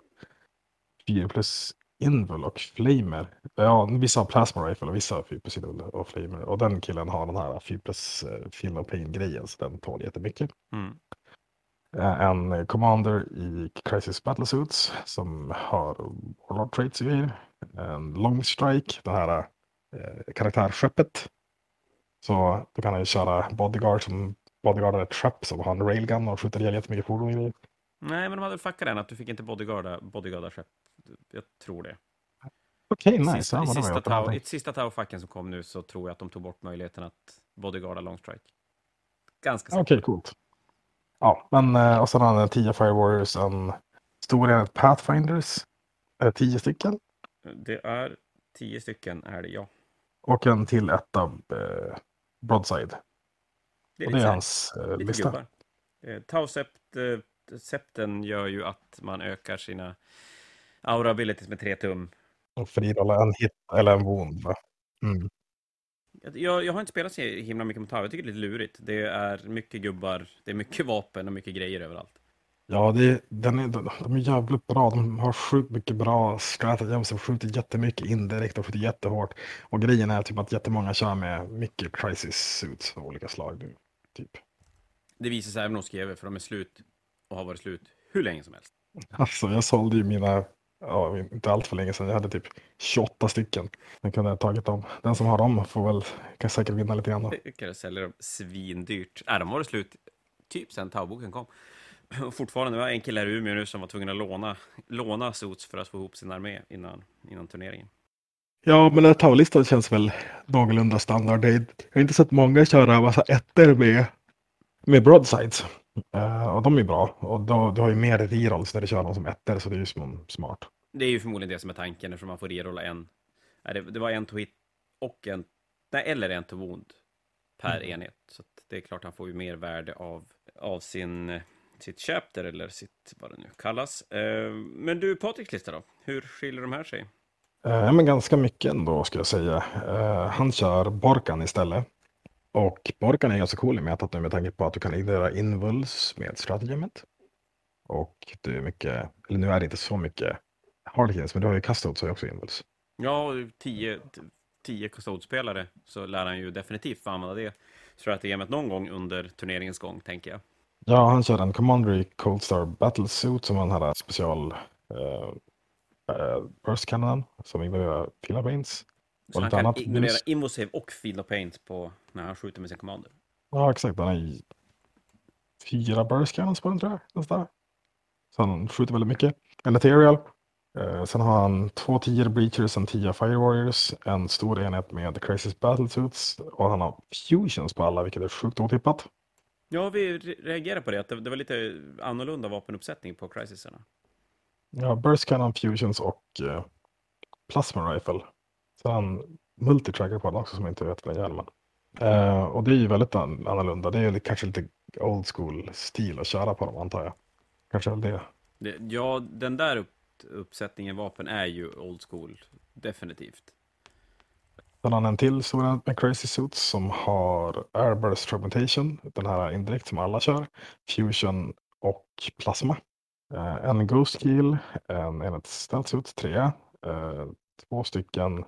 4 plus Invul och Flamer. Ja, vissa har Plasma Rifle och vissa har 4 plus Invul och Flamer. Och den killen har den här 4 plus uh, Film of Pain-grejen, så den tål jättemycket. Mm. Uh, en Commander i Crisis Battlesuits som har Warlord Traits och grejer. En Long Strike, det här uh, karaktärskeppet. Så då kan han ju köra Bodyguard som bodyguardar ett skepp som har en railgun och skjuter ihjäl jättemycket fordon. Nej, men de hade fuckat den att du fick inte bodyguarda, bodyguarda skepp. Jag tror det. Okej, okay, nice. Sista, I sista, tau, I sista Tau-facken som kom nu så tror jag att de tog bort möjligheten att bodyguarda long strike. Ganska säkert. Okej, okay, coolt. Ja, men eh, och sen har han 10 Fire Warriors, en stor enhet Pathfinders. Är det 10 stycken? Det är 10 stycken, är det ja. Och en till ett av eh, Broadside. Det är, och det är hans eh, lista. Eh, Tau-sept eh, septen gör ju att man ökar sina aura abilities med tre tum. Och frirolla en hit eller en wound. Mm. Jag, jag har inte spelat så himla mycket mot Tau. Jag tycker det är lite lurigt. Det är mycket gubbar, det är mycket vapen och mycket grejer överallt. Ja, det, den är, de är jävligt bra. De har sjukt mycket bra strategier som skjuter jättemycket indirekt och skjuter jättehårt. Och grejen är typ att jättemånga kör med mycket crisis suits av olika slag. Typ. Det visar sig även hos GW, för de är slut och har varit slut hur länge som helst. Alltså jag sålde ju mina, ja, inte allt för länge sedan, jag hade typ 28 stycken. Jag kunde ha tagit dem. Den som har dem får väl, kan säkert vinna lite grann. Jag kan sälja dem svindyrt. Äh, de har varit slut typ sen Tauboken kom. Fortfarande, vi har en kille här i Umeå nu som var tvungen att låna, låna Sots för att få ihop sin armé innan, innan turneringen. Ja, men den Tau-listan känns väl någorlunda standard. Jag har inte sett många köra massa ettor med, med broadsides. Uh, och de är bra. Och då, du har ju mer rerolls när du kör dem som ettor, så det är ju smart. Det är ju förmodligen det som är tanken, eftersom man får rerolla en. Det, det var en to hit och en, nej, eller en to wound per mm. enhet. Så det är klart han får ju mer värde av, av sin, sitt chapter, eller sitt, vad det nu kallas. Uh, men du, Patriks lista då? Hur skiljer de här sig? Uh, men ganska mycket ändå, skulle jag säga. han kör Borkan istället. Och Borkan är ganska cool i metat nu med tanke på att du kan ignorera invuls med stratagemet. Och det är mycket, eller nu är det inte så mycket hardkins, men du har ju custode så är också invuls. Ja, tio, tio custode-spelare så lär han ju definitivt få använda det stratagemet någon gång under turneringens gång, tänker jag. Ja, han kör en Commandery Cold Star Battle Suit som han har special uh, uh, burst cannon som ignorerar Filabanes. Så han kan annat. ignorera Invosave och Field of Paint på när han skjuter med sin commander. Ja, exakt. Han är fyra burst cannons på den tror jag. Nästan. Så han skjuter väldigt mycket. En ethereal. Eh, sen har han två 10 breachers, en 10 fire warriors, en stor enhet med crisis battlesuits och han har fusions på alla, vilket är sjukt otippat. Ja, vi reagerar på det, att det, var lite annorlunda vapenuppsättning på crisisarna. Ja, burst cannon, fusions och eh, plasma rifle. Han multitracker på den också som inte vet den hjälmen. Uh, och det är ju väldigt an annorlunda. Det är ju kanske lite old school stil att köra på dem antar jag. Kanske väl det. det ja, den där upp uppsättningen vapen är ju old school. Definitivt. Sen har han en till stor med Crazy Suits som har Airburst Fragmentation, den här indirekt som alla kör, Fusion och Plasma. Eh, en Ghost Kill, en enhet Stealth Suit 3, eh, två stycken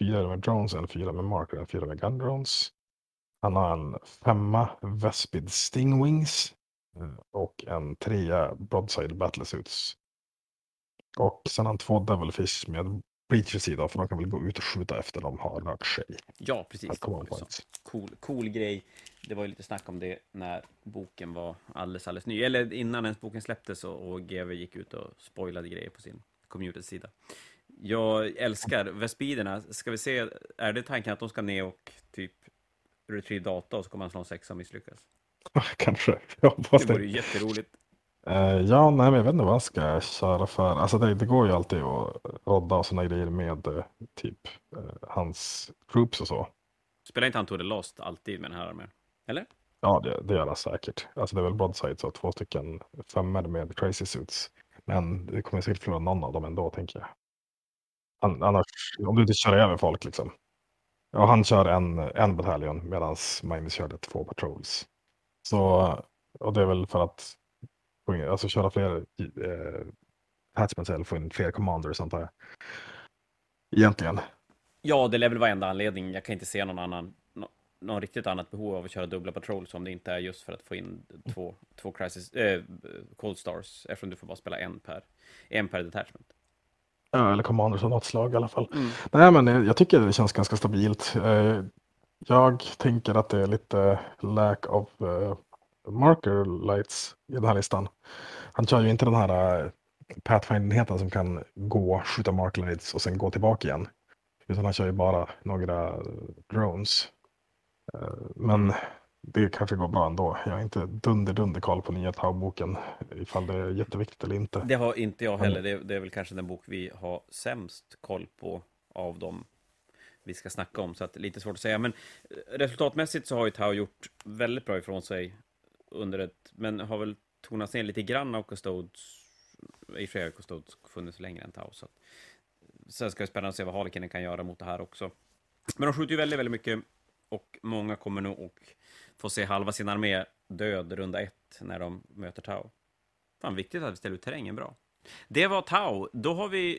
fyra med drones, en fyra med marker, en fyra med gun drones. Han har en femma Vespid Stingwings eh, och en trea Broadside Battlesuits. Och sen har han två Devilfish med Breacher sida för de kan väl gå ut och skjuta efter de har rört sig. Ja, precis. Cool, cool grej. Det var ju lite snack om det när boken var alldeles, alldeles ny. Eller innan ens boken släpptes och, och GW gick ut och spoilade grejer på sin community-sida. Jag älskar Vespiderna. Ska vi se, är det tanken att de ska ner och typ retrieve data och så kommer man slå en sexa och misslyckas? Kanske. Jag det vore ju jätteroligt. Uh, ja, nej, men jag vet inte vad jag ska köra för. Alltså det, det går ju alltid att rodda och sådana grejer med uh, typ uh, hans troops och så. Spelar inte han Tour de Lost alltid med den här armén? Eller? Ja, det, det gör han säkert. Alltså det är väl broadsides och två stycken femmor med crazy suits. Men det kommer säkert förlora någon av dem ändå, tänker jag. Annars, om du inte kör över folk liksom. Ja, han kör en, en bataljon medan Magnus körde två patrols. Så, och det är väl för att in- alltså, köra fler eh, attachments eller få in fler commanders antar jag. Egentligen. Ja, det lär väl vara enda anledningen. Jag kan inte se någon annan, nå- någon riktigt annat behov av att köra dubbla patrols om det inte är just för att få in två, två crisis, eh, cold stars, eftersom du får bara spela en per, en per detachment. Ja, eller commanders av något slag i alla fall. Nej, men eh, jag tycker det känns ganska stabilt. Eh, Jag tänker att det är lite lack of eh, marker lights i den här listan. Han kör ju inte den här uh, Pathfinder-enheten som kan gå, skjuta marker lights och sen gå tillbaka igen. Utan han kör ju bara några eh, drones. Eh, Men det kanske går bra ändå. Jag har inte dunder-dunder koll på nya Tau-boken ifall det är jätteviktigt eller inte. Det har inte jag heller. Det, det är väl kanske den bok vi har sämst koll på av dem vi ska snacka om, så att lite svårt att säga. Men eh, resultatmässigt så har ju Tau gjort väldigt bra ifrån sig under ett, men har väl tonats ner lite grann av Custodes. I och för sig har Custodes funnits längre än Tau, så att, sen ska det spännande att se vad Harlekinen kan göra mot det här också. Men de skjuter ju väldigt, väldigt mycket och många kommer nog att få se halva sin armé död runda ett när de möter Tau. Fan, viktigt att vi ställer ut terrängen bra. Det var Tau. Då har vi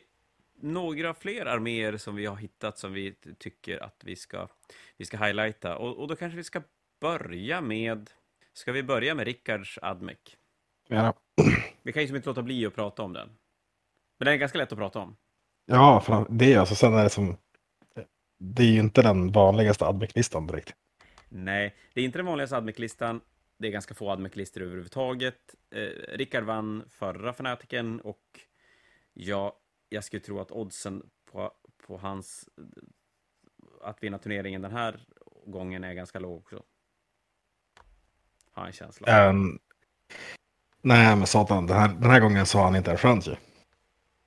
några fler arméer som vi har hittat som vi tycker att vi ska, vi ska highlighta. Och, och då kanske vi ska börja med... Ska vi börja med Rickards Admec? Ja, Vi kan ju som inte låta bli att prata om den. Men den är ganska lätt att prata om. Ja, för det är alltså sen är det som. Det är ju inte den vanligaste Admec-listan direkt. Nej, det är inte den vanligaste Admec-listan. Det är ganska få Admec-listor överhuvudtaget. Eh, Rickard vann förra fanatiken och ja, jag skulle tro att oddsen på, på hans att vinna turneringen den här gången är ganska låg också. Har jag en känsla. Um, nej, men satan, den här, den här gången så har han inte en chans ju.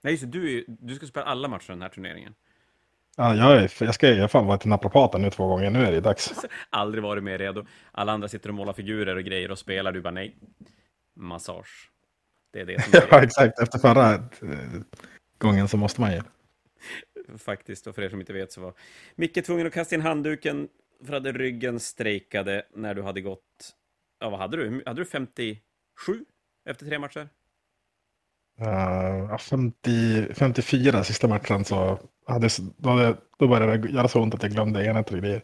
Nej, just det, du, du ska spela alla matcher den här turneringen. Ja, jag, är, jag ska jag fan varit till naprapaten nu två gånger, nu är det dags. Aldrig varit mer redo. Alla andra sitter och målar figurer och grejer och spelar, du bara nej. Massage. Det är det som är ja, exakt. Efter förra eh, gången så måste man ju. faktiskt. Och för er som inte vet så var Micke tvungen att kasta in handduken för att ryggen strejkade när du hade gått... Ja, vad hade du? Hade du 57 efter tre matcher? Uh, ja, 50, 54 sista matchen så hade, då, hade, då började det göra så ont att jag glömde enheter och grejer.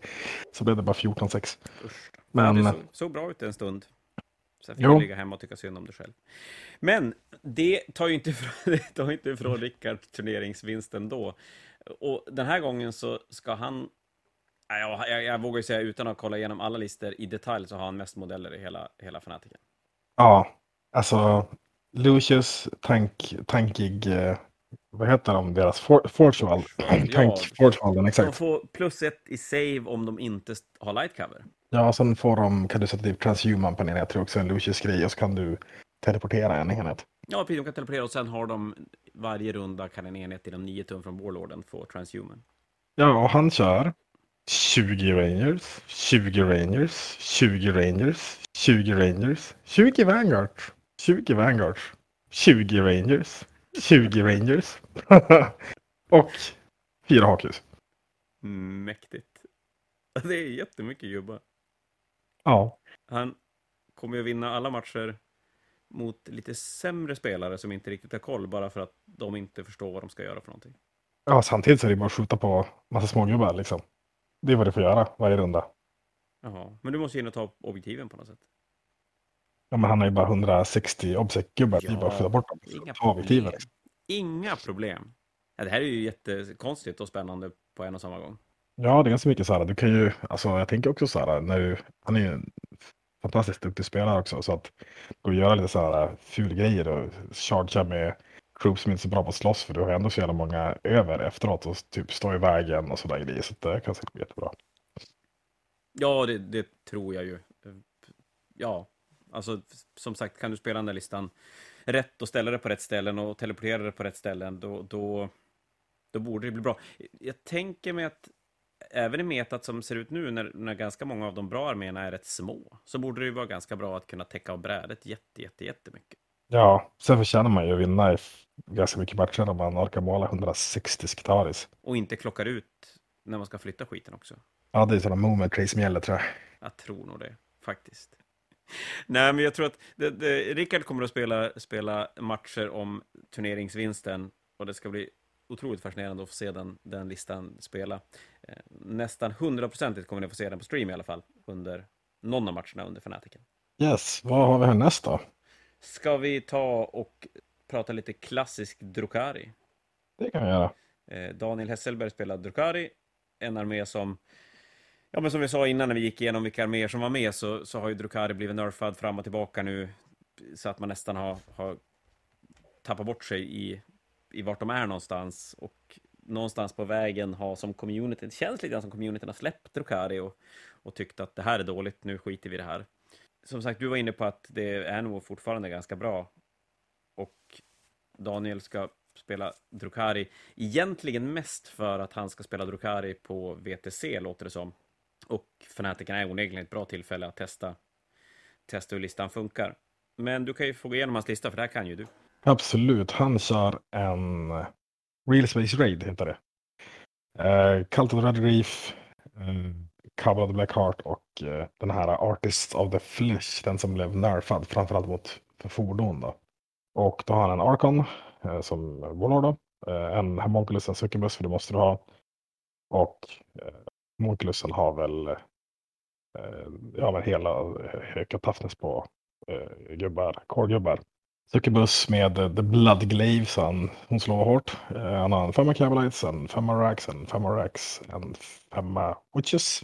Så blev det bara 14-6. Usch. Men- Men... Det såg, såg bra ut en stund. Sen fick Jo. du ligga hemma och tycka synd om dig själv. Men det tar ju inte ifrån, det tar ju inte ifrån Rickard turneringsvinsten då. Och den här gången så ska han... Jag, jag, jag vågar säga utan att kolla igenom alla listor i detalj så har han mest modeller i hela, hela fanatiken. Ja, alltså Lucius, tank, tankig, eh, vad heter de, deras for, Fortual? Tank Fortualen, De exakt. får plus ett i save om de inte har light cover. Ja, och sen får de, kan du sätta typ transhuman på en enhet, tror också en Lucius-grej, och så kan du teleportera en enhet. Ja, precis. De kan teleportera och sen har de varje runda kan en enhet inom 9 tum från Warlorden få transhuman. Ja, och han kör 20 Rangers, 20 Rangers, 20 Rangers, 20 Rangers, 20 Vanguard, 20 Vanguard, 20 Rangers, 20 Rangers och fyra hakhus. Mäktigt. Det är jättemycket gubbar. Ja, Han kommer ju vinna alla matcher mot lite sämre spelare som inte riktigt har koll bara för att de inte förstår vad de ska göra för någonting. ja samtidigt så är det bara att skjuta på massa smågubbar liksom. Det är vad du får göra varje runda. Jaha, men du måste ju in och ta objektiven på något sätt. Ja, men han har ju bara 160 obsec-gubbar, det är bara att skjuta bort dem. Inga Ta objektiven. problem. Inga problem. Ja, det här är ju jättekonstigt och spännande på en och samma gång. Ja, det är ganska mycket så här. Du kan ju, alltså jag tänker också så här, när du, han är ju en fantastiskt duktig spelare också, så att gå och göra lite så här ful grejer och chargea med troops som inte är så bra på att slåss, för du har ändå så jävla många över efteråt och typ stå i vägen och sådär grejer, så det kan säkert bli jättebra. Ja, det, det tror jag ju. Ja, alltså som sagt, kan du spela den där listan rätt och ställa det på rätt ställen och teleportera det på rätt ställen, då, då, då borde det bli bra. Jag tänker mig att även i metat som ser ut nu, när, när ganska många av de bra arméerna är rätt små, så borde det ju vara ganska bra att kunna täcka av brädet jätte, jätte, jättemycket. Ja, sen förtjänar man ju att vinna i ganska mycket matcher om man orkar måla 160 Skitaris. Och inte klockar ut när man ska flytta skiten också. Ja, det är sådana moment race som gäller tror jag. Jag tror nog det, faktiskt. Nej, men jag tror att det, det, Rickard kommer att spela, spela matcher om turneringsvinsten och det ska bli otroligt fascinerande att få se den, den listan spela. Eh, nästan hundraprocentigt kommer ni få se den på stream i alla fall under någon av matcherna under Fanatiken. Yes, vad har vi härnäst då? Ska vi ta och prata lite klassisk Drukari? Det kan vi göra. Eh, Daniel Hesselberg spelar Drukari, en armé som Ja, men som vi sa innan när vi gick igenom vilka arméer som var med så, så har ju Drukari blivit nerfad fram och tillbaka nu så att man nästan har, har tappat bort sig i, i vart de är någonstans och någonstans på vägen har som community, det känns lite grann som communityn har släppt Drukari och, och tyckt att det här är dåligt, nu skiter vi i det här. Som sagt, du var inne på att det är nog fortfarande ganska bra och Daniel ska spela Drukari, egentligen mest för att han ska spela Drukari på VTC, låter det som. Och fanatikerna är onekligen ett bra tillfälle att testa, testa hur listan funkar. Men du kan ju få gå igenom hans lista, för det här kan ju du. Absolut, han kör en Real Space Raid, heter det. Uh, Cult of Red Reef, uh, Cover of the Black Heart och uh, den här Artist of the Flesh, den som blev nerfad, framförallt mot för fordon. Då. Och då har han en Arcon uh, eh, som Warlord, då. Uh, en Homunculus, en Succubus, för det måste du ha. Och Homunculusen har väl eh, ja, men hela höga toughness på eh, gubbar, core-gubbar. Succubus med The Blood Glaive, så han, hon slår hårt. Han har en femma Cabalites, en femma Rax, en femma Rax, en femma Witches.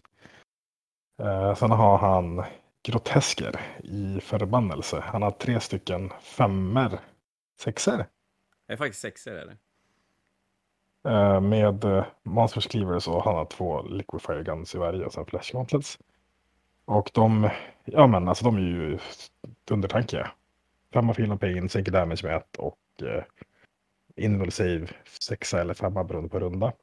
Eh, sen har han grotesker i förbannelse. Han har tre stycken femmer, sexer. Det är faktiskt sexer är det. Eh, med uh, Monsters Cleavers och han har två Liquifier Guns i varje och sen Flash Gauntlets. Och de, ja men alltså de är ju undertankiga. Femma Feel of Pain, sänker damage med ett och uh, Inval Save sexa eller femma beroende på runda.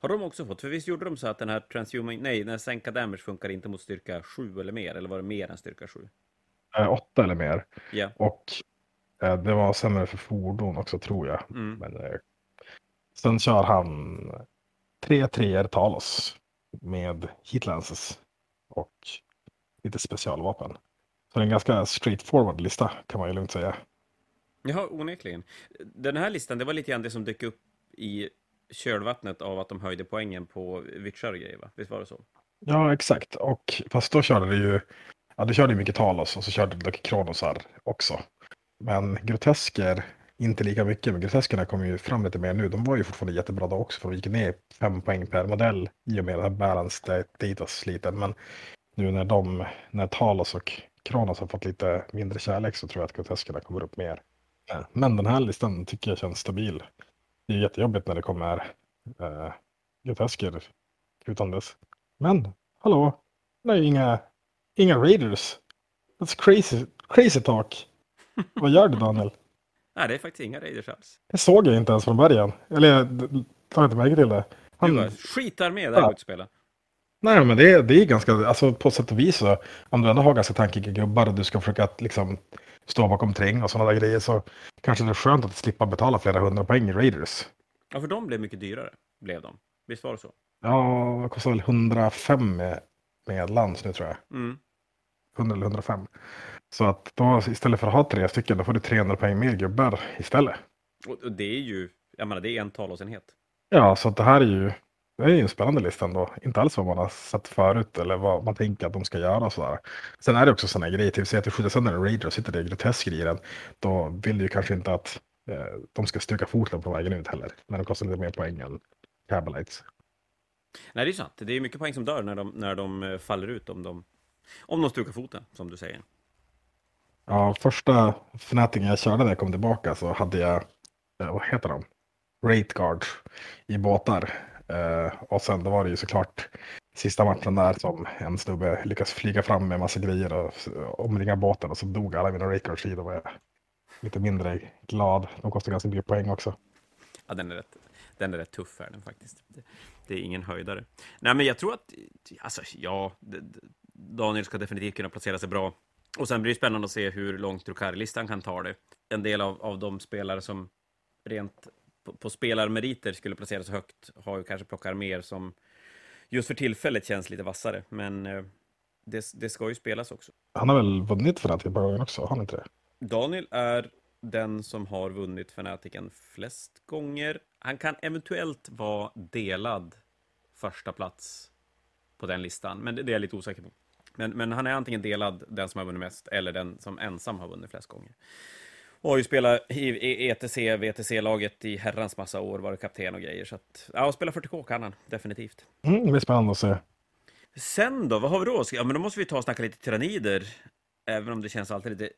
Har de också fått, för visst gjorde de så att den här Transhuming, nej, den här sänka damage funkar inte mot styrka 7 eller mer, eller var det mer än styrka 7? Uh, åtta eller mer. Yeah. Och uh, det var sämre för fordon också tror jag. Mm. Men Sen kör han tre treor Talos med heatlances och lite specialvapen. Så det är en ganska straightforward lista kan man ju lugnt säga. Ja, onekligen. Den här listan, det var lite grann det som dök upp i kölvattnet av att de höjde poängen på Witcher och grejer, va? Visst var det så? Ja, exakt. Och fast då körde det ju, ja, du körde mycket Talos och så körde du Kronosar också. Men grotesker inte lika mycket, men groteskerna kommer ju fram lite mer nu. De var ju fortfarande jättebra då också, för de gick ner fem poäng per modell i och med den här balance data-sliten. Men nu när de, när Talos och Kronos har fått lite mindre kärlek så tror jag att groteskerna kommer upp mer. Men den här listan tycker jag känns stabil. Det är jättejobbigt när det kommer äh, grotesker utandes. Men, hallå, det är ju inga, inga raiders. That's crazy, crazy talk. Vad gör du Daniel? Nej, det är faktiskt inga raiders alls. Det såg jag inte ens från början. Eller jag tar inte märke till det. Han... Du bara, skitarmé där ja. att spela. Nej, men det är, det är ganska, alltså på sätt och vis så, om du ändå har ganska tankiga gubbar och du ska försöka liksom stå bakom träng och sådana där grejer så kanske det är skönt att slippa betala flera hundra poäng i Raiders. Ja, för de blev mycket dyrare, blev de. Visst var det så? Ja, det kostar väl 105 med, med lans nu tror jag. Mm. 100 eller 105. Så att då istället för att ha tre stycken, då får du 300 poäng mer gubbar istället. Och det är ju, jag menar, det är en talåsenhet. Ja, så att det här är ju, det är ju en spännande lista ändå. Inte alls vad man har sett förut eller vad man tänker att de ska göra och sådär. Sen är det också sådana grejer, typ säg att du skjuter sönder en Raider och sitter det grotesk i den. Då vill du ju kanske inte att eh, de ska stryka foten på vägen ut heller. När de kostar lite mer poäng än Cabalites. Nej, det är sant. Det är mycket poäng som dör när de, när de eh, faller ut om de, om de stukar foten, som du säger. Ja, första Fnaticen jag körde när jag kom tillbaka så hade jag, eh, vad heter de? Rate guards i båtar. Eh, och sen då var det ju såklart sista matchen där som en snubbe lyckas flyga fram med massa grejer och omringa båten och så dog alla mina Rakers i. Då var jag lite mindre glad. De kostar ganska mycket poäng också. Ja, den är rätt, den är rätt tuff här den faktiskt. Det, det är ingen höjdare. Nej, men jag tror att, alltså ja, Daniel ska definitivt kunna placera sig bra och sen blir det spännande att se hur långt Drukari-listan kan ta det. En del av, av de spelare som rent på, på spelarmeriter skulle placera sig högt har ju kanske plockat mer som just för tillfället känns lite vassare. Men eh, det, det ska ju spelas också. Han har väl vunnit för ett par gånger också, har han inte det? Daniel är den som har vunnit Fanatiken flest gånger. Han kan eventuellt vara delad första plats på den listan, men det, det är jag lite osäker på. Men, men han är antingen delad, den som har vunnit mest, eller den som ensam har vunnit flest gånger. Och har ju spelat i ETC, VTC-laget i herrans massa år, varit kapten och grejer. Så att, ja, spela 40K kan han, definitivt. Mm, det blir spännande att se. Sen då, vad har vi då? Ja, men då måste vi ta och snacka lite tyrannider. Även om det känns alltid lite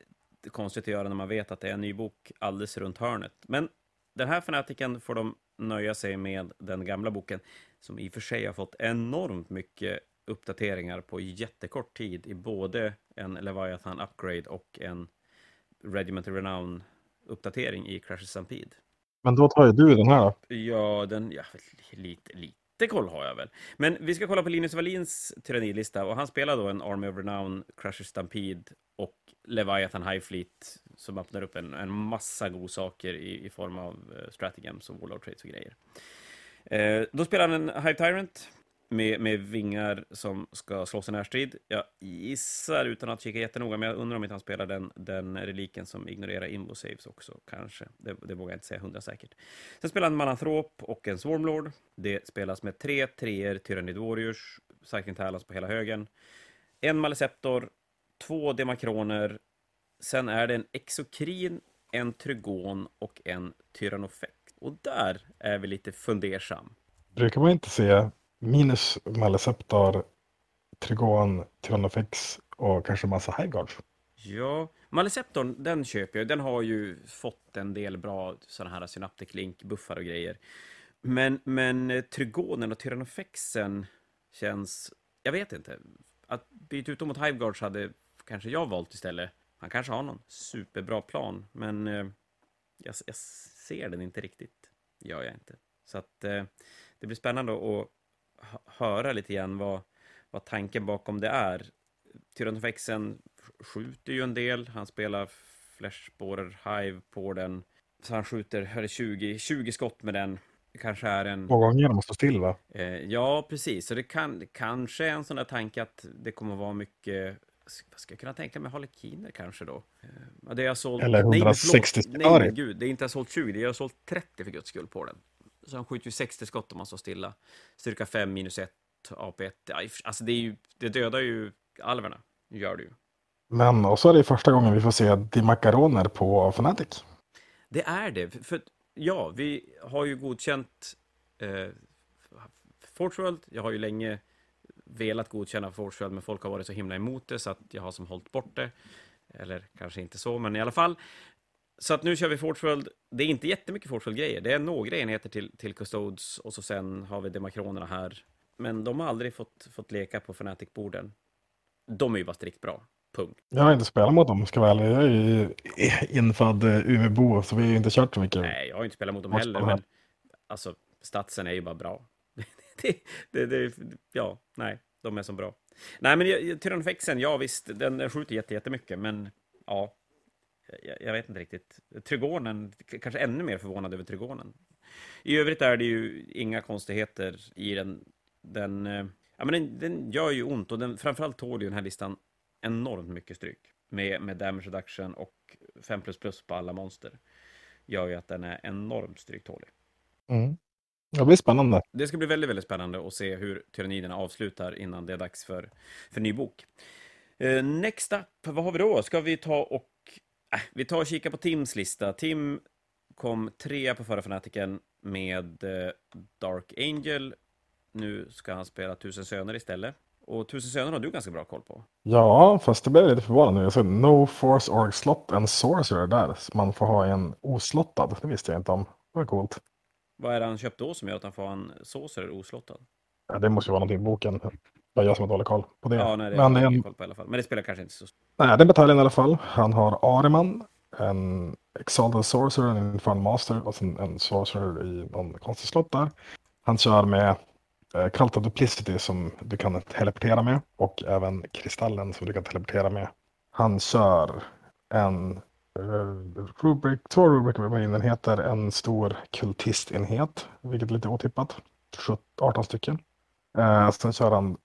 konstigt att göra när man vet att det är en ny bok alldeles runt hörnet. Men den här fanatiken får de nöja sig med den gamla boken, som i och för sig har fått enormt mycket uppdateringar på jättekort tid i både en Leviathan Upgrade och en Regiment of Renown uppdatering i Crash Stampede. Men då tar ju du den här? Ja, den, ja, lite, lite koll har jag väl. Men vi ska kolla på Linus Wallins tyrannilista och han spelar då en Army of Renown, Crusher Stampede och Leviathan High Fleet som öppnar upp en, en massa godsaker i, i form av uh, stratagems och Warlord Trades och grejer. Eh, då spelar han en Hive Tyrant med, med vingar som ska slåss i närstrid. Jag gissar, utan att kika jättenoga, men jag undrar om inte han spelar den, den reliken som ignorerar invo saves också, kanske. Det, det vågar jag inte säga hundra säkert. Sen spelar han Mananthrop och en Swarmlord. Det spelas med tre treor Tyrannid Warriors, Cycling Talons på hela högen. En maliceptor, två Demakroner, sen är det en Exokrin, en Trygon och en Tyrannofekt. Och där är vi lite fundersam. Brukar man inte se minus Maleceptor, Trigon, tyranofex och kanske massa Highguard. Ja, Maleceptorn, den köper jag. Den har ju fått en del bra sådana här Synaptic Link-buffar och grejer. Men, men eh, Trygonen och Tyrannofexen känns... Jag vet inte. Att byta ut dem mot Hiveguards hade kanske jag valt istället. Han kanske har någon superbra plan, men eh, jag, jag, ser den inte riktigt. Gör jag inte. Så att eh, det blir spännande att höra lite grann vad, vad tanken bakom det är. Tyrannofexen skjuter ju en del, han spelar flashspårer hive på den, så han skjuter eller 20, 20 skott med den. Det kanske är en... Två gånger att stå still va? Eh, ja, precis. Så det kan, kanske är en sån där tanke att det kommer vara mycket vad ska jag kunna tänka mig? Harlekiner kanske då? Eh, det jag sålt... Eller 160 nej, nej, nej, gud, det är inte jag sålt 20, det jag har sålt 30 för guds skull på den. Så han skjuter ju 60 skott om man står stilla. Styrka 5 minus 1, AP1. Alltså det, är ju, det dödar ju alverna. Gör det ju. Men också är det första gången vi får se Dimakaroner på Fnatic. Det är det. För ja, vi har ju godkänt eh, Forge World. Jag har ju länge velat godkänna Forge World, men folk har varit så himla emot det så att jag har som hållit bort det. Eller kanske inte så, men i alla fall. Så att nu kör vi Forgeworld. Det är inte jättemycket Forgeworld-grejer. Det är några enheter till, till Custodes och så sen har vi Demakronerna här. Men de har aldrig fått, fått leka på Fnatic-borden. De är ju bara strikt bra. Punkt. Jag har inte spelat mot dem, ska vara ärlig. Jag är ju infödd eh, Umeåbo, så vi har ju inte kört så mycket. Nej, jag har inte spelat mot dem heller, men alltså, statsen är ju bara bra. det, det, det, ja, nej, de är så bra. Nej, men Tyrannofexen, ja visst, den skjuter jättemycket, men ja, jag, jag, vet inte riktigt. Trigonen, kanske ännu mer förvånad över Trigonen. I övrigt är det ju inga konstigheter i den. Den, eh, ja, men den, den gör ju ont och den, framförallt tål ju den här listan enormt mycket stryk. Med, med damage reduction och 5 på alla monster. Gör ju att den är enormt stryktålig. Mm. Det blir spännande. Det ska bli väldigt, väldigt spännande att se hur tyranniderna avslutar innan det är dags för, för ny bok. Uh, next up, vad har vi då? Ska vi ta och vi tar och kikar på Tims lista. Tim kom trea på förra fanatiken med eh, Dark Angel. Nu ska han spela Tusen Söner istället. Och Tusen Söner har du ganska bra koll på. Ja, fast det blev lite förvånande. Jag såg No Force Org Slot en Sorcerer där. Så man får ha en oslottad. Det visste jag inte om. Det var coolt. Vad är det han köpt då som gör att han får ha en Sorcerer oslottad? Ja, det måste ju vara någonting i boken. Bara jag som har dålig koll på det. Ja, nej, det men, det är en... koll på i alla fall. Men det spelar kanske inte så stor Nej, den bataljen i alla fall. Han har Ariman, en Exalted Sorcerer, en Infernal Master och sen en Sorcerer i någon konstig slott där. Han kör med eh, Kralta Duplicity som du kan teleportera med och även Kristallen som du kan teleportera med. Han kör en eh, Rubric, två Rubric enheter, en stor kultistenhet, vilket är lite otippat. 18 stycken. Eh, sen kör han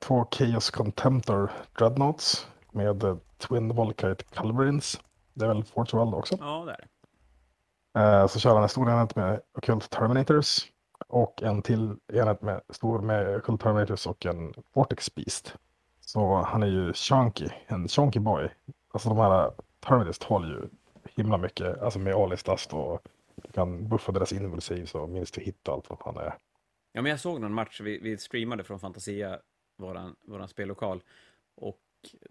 två Chaos Contemptor Dreadnoughts med eh, Twin Volkite Culverins. Det är väl Forge World också. Ja, det är det. Eh, så kör han en stor enhet med Occult Terminators och en till enhet med stor med Occult Terminators och en Vortex Beast. Så han är ju chunky, en chunky boy. Alltså de här Terminators tål ju himla mycket, alltså med All Dust och du kan buffa deras invulsiv och minst hit och allt vad han är. Ja, men jag såg någon match, vi, vi streamade från Fantasia, våran, våran spellokal, och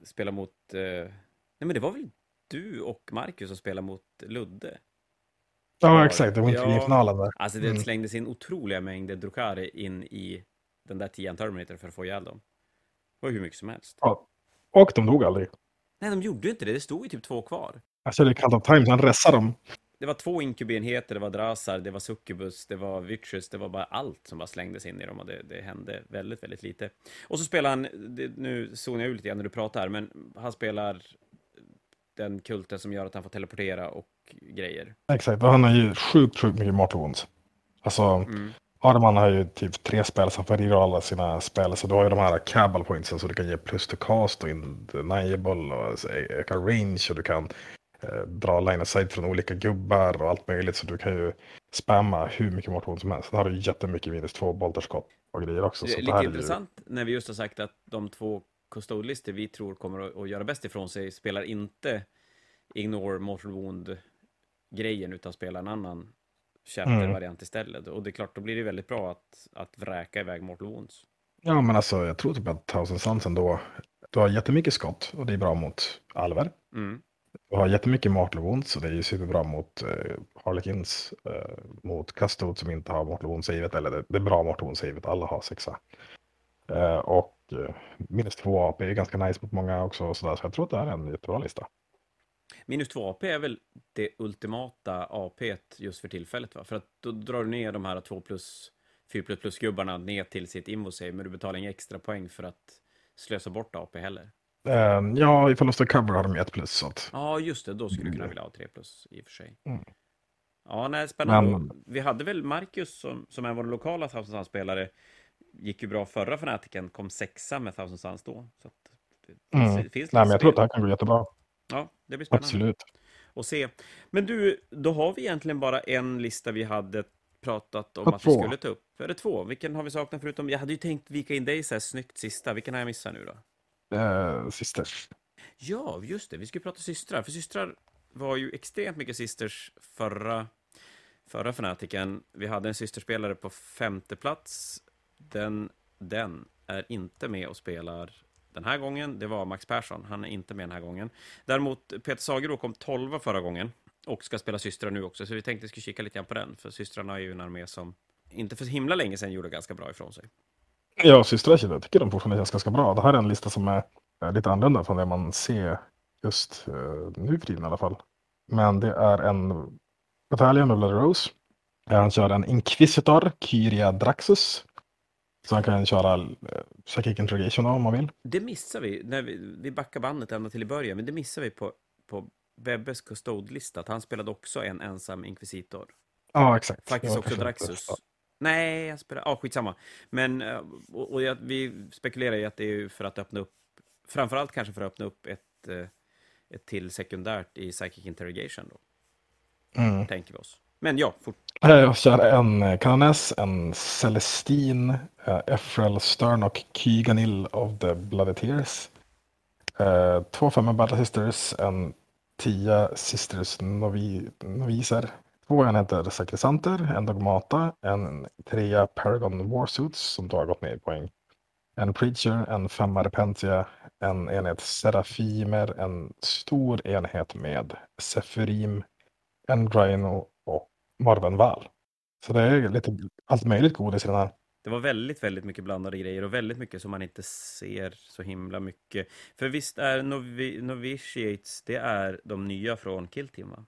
spelade mot... Eh... Nej, men det var väl du och Marcus som spelade mot Ludde? Ja, exakt. Det var inte finalen där. Alltså, det Mm. slängdes in otroliga mängder Drukari in i den där tian Terminator för att få ihjäl dem. Det var hur mycket som helst. Ja. Och de dog aldrig. Nej, de gjorde ju inte det. Det stod ju typ två kvar. Jag körde Cult of Times, han ressade dem. Det var två inkubenheter, det var Drasar, det var Succubus, det var Vicious, det var bara allt som bara slängdes in i dem och det, det hände väldigt, väldigt lite. Och så spelar han, det, nu zonar jag ut lite grann när du pratar här, men han spelar den kulten som gör att han får teleportera och grejer. Exakt, och han har ju sjukt, sjukt mycket mortal wounds. Alltså, Mm. Arman har ju typ tre spel som varierar alla sina spel. Så du har ju de här cabal pointsen så du kan ge plus to cast och indeniable och så öka range och du kan eh, dra line of sight från olika gubbar och allt möjligt. Så du kan ju spamma hur mycket motion som helst. Där har du jättemycket minus två bolterskott och grejer också. Det Så är det lite ju- intressant när vi just har sagt att de två custode-listor vi tror kommer att, göra bäst ifrån sig spelar inte Ignore Mortal Wound-grejen utan spelar en annan chapter-variant istället. Och det är klart, då blir det väldigt bra att, att vräka iväg Mortal Wounds. Ja, men alltså jag tror typ att Thousand Suns ändå, du har jättemycket skott och det är bra mot alver. Mm. Du har jättemycket mortal wounds och det är ju superbra mot eh, Harlequins, eh, mot Custode som inte har mortal wounds givet. eller det, det är bra mortal wounds givet, alla har sexa. Eh, och eh, minus två AP är ganska nice mot många också och sådär, så jag tror att det här är en jättebra lista. Minus 2 AP är väl det ultimata AP just för tillfället, va? För att då drar du ner de här 2 plus, 4 plus plus gubbarna ner till sitt invosave, men du betalar inga extra poäng för att slösa bort AP heller. Eh, ja, i Förlust of Cover har de ett plus så att, Ja, just det, då skulle du kunna vilja ha 3 plus i och för sig. Mm. Ja, nej, spännande. Men- Vi hade väl Marcus som, som är vår lokala Thousand Suns-spelare, gick ju bra förra Fanatiken, kom sexa med Thousand Suns då. Så att det Mm. finns, finns nej men jag tror att det här kan gå jättebra. Ja, det blir spännande. Absolut. och se. Men du, då har vi egentligen bara en lista vi hade pratat om att vi två. skulle ta upp. Är det två? Vilken har vi saknat förutom? Jag hade ju tänkt vika in dig så här snyggt sista. Vilken har jag missat nu då? Eh, äh, sisters. Ja, just det. Vi skulle prata systrar. För systrar var ju extremt mycket sisters förra, förra fanatiken. Vi hade en systerspelare på femte plats. Den, den är inte med och spelar den här gången. Det var Max Persson. Han är inte med den här gången. Däremot Peter Sagerå kom tolva förra gången och ska spela systrar nu också. Så vi tänkte att vi skulle kika lite grann på den. För systrarna är ju en armé som inte för så himla länge sedan gjorde ganska bra ifrån sig. Ja, systrar jag tycker de fortfarande känns ganska bra. Det här är en lista som är eh, lite annorlunda från det man ser just uh, nu för tiden i alla fall. Men det är en Battalion of Bloody Rose. Eh, Han kör en Inquisitor, Kyria Draxus. Så han kan köra uh, Psychic Interrogation om man vill. Det missar vi, när vi, vi backar bandet ända till i början, men det missar vi på, på Bebbes Custode-lista, att han spelade också en ensam inkvisitor. Ja, exakt. Faktiskt också Draxus. Nej, jag spelar... Ja, skitsamma. Men, eh, och, och jag, vi spekulerar i att det är ju för att öppna upp, framförallt kanske för att öppna upp ett, eh, ett till sekundärt i Psychic Interrogation då, Mm. tänker vi oss. Men ja, fort, Eh, Jag kör en eh, Kanoness, en Celestine, uh, Efrel Stern och Kyganil of the Bloody Tears. Uh, två femma Battle Sisters, en tia Sisters novi, Noviser. Två enheter Sakrisanter, en Dogmata, en trea Paragon Warsuits som då har gått ner i poäng. En Preacher, en femma Repentia, en enhet Serafimer, en stor enhet med sefurim, en Rhino och Marvenval. Så det är lite allt möjligt godis i den här. det var väldigt, väldigt mycket blandade grejer och väldigt mycket som man inte ser så himla mycket. För visst är Novi, Novitiates, det är de nya från Kill Team, va?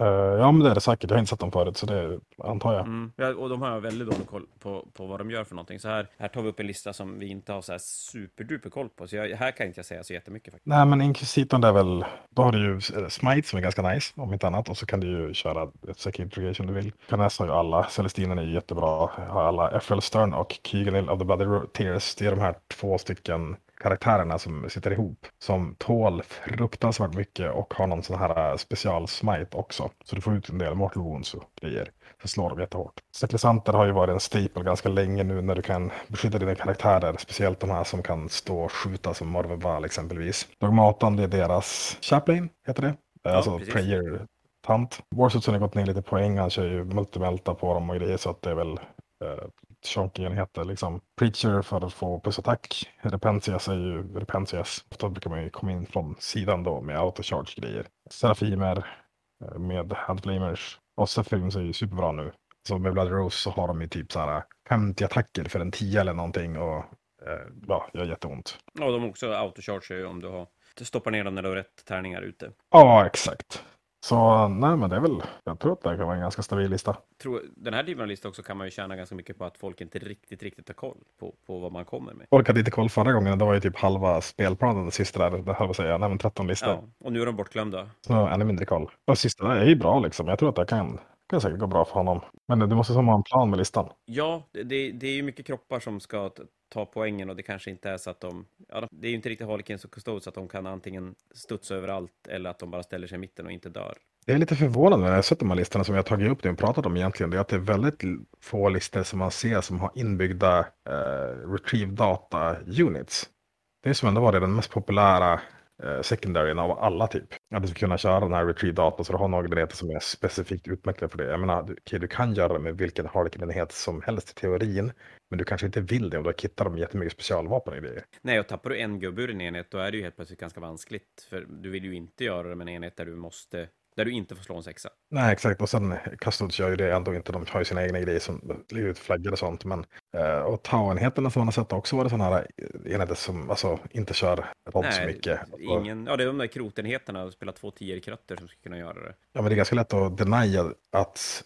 Eh, ja, men det är det säkert. Jag har inte sett dem förut, så det antar jag. Mm. Ja, och de har jag väldigt dålig koll på, på vad de gör för någonting. Så här, här tar vi upp en lista som vi inte har så här superduper koll på. Så jag, här kan inte jag säga så jättemycket faktiskt. Nej, men Inquisitorn är väl, då har du ju Smite som är ganska nice, om inte annat. Och så kan du ju köra ett second interrogation om du vill. Canes har ju alla, Celestinen är ju jättebra, har alla Efrel Stern och Kygelil of the Bloody Tears. Det är de här två stycken karaktärerna som sitter ihop. Som tål fruktansvärt mycket och har någon sån här specialsmite också. Så du får ut en del mortal wounds och grejer. Så slår de jättehårt. Sekresanter har ju varit en staple ganska länge nu när du kan beskydda dina karaktärer. Speciellt de här som kan stå och skjuta som Morveval exempelvis. Dogmatan, det är deras Chaplain, heter det. Ja, alltså precis. prayer tant. Warsuitsen har gått ner lite poäng, han kör ju multimelta på dem och grejer så att det är väl eh, chunky-enheter liksom. Preacher för att få plusattack. Repensias är ju Repensias. Ofta brukar man ju komma in från sidan då med autocharge-grejer. Serafimer eh, med handflamers. Och Sephims är ju superbra nu. Så med Blood Rose så har de ju typ så här 50 attacker för en 10 eller någonting och eh, ja, gör jätteont. Och de också autocharger ju om du har stoppar ner dem när du har rätt tärningar ute. Ja, exakt. Så nej, men det är väl, jag tror att det kan vara en ganska stabil lista. Tror, den här typen av lista också kan man ju tjäna ganska mycket på att folk inte riktigt, riktigt har koll på, på vad man kommer med. Folk hade inte koll förra gången, det var ju typ halva spelplanen den sista där, det på att säga, nej men 13 listor. Ja, och nu är de bortglömda. Så ännu mindre koll. Och sista där är ju bra liksom, jag tror att det kan, kan säkert gå bra för honom. Men du måste ha en plan med listan. Ja, det, det det är ju mycket kroppar som ska ta poängen och det kanske inte är så att de... Ja, de- det är ju inte riktigt Harlequins och Custodes att de kan antingen studsa överallt eller att de bara ställer sig i mitten och inte dör. Det är lite förvånande när jag sett de här listorna som jag tagit upp det och pratat om egentligen. Det är att det är väldigt få listor som man ser som har inbyggda eh, retrieve data units. Det är som ändå varit den mest populära eh, secondaryn av alla typ. Att du ska kunna köra den här retrieve data så du har några enheter som är specifikt utmärkta för det. Jag menar, du, okej, du kan göra det med vilken Harlequin-enhet som helst i teorin. Men du kanske inte vill det om du har kittat dem jättemycket specialvapen i det. Nej, och tappar du en gubbe ur en enhet, då är det ju helt plötsligt ganska vanskligt. För du vill ju inte göra det med en enhet där du måste... Där du inte får slå en sexa. Nej, exakt. Och sen Custodes gör ju det ändå inte. De har ju sina egna grejer som lägger ut flaggor och sånt. Men, eh, och Tau-enheterna som man har sett också varit sådana här enheter som alltså, inte kör rodd så mycket. Ingen, ja, det är de där krotenheterna och spela två tior i krötter som ska kunna göra det. Ja, men det är ganska lätt att denia att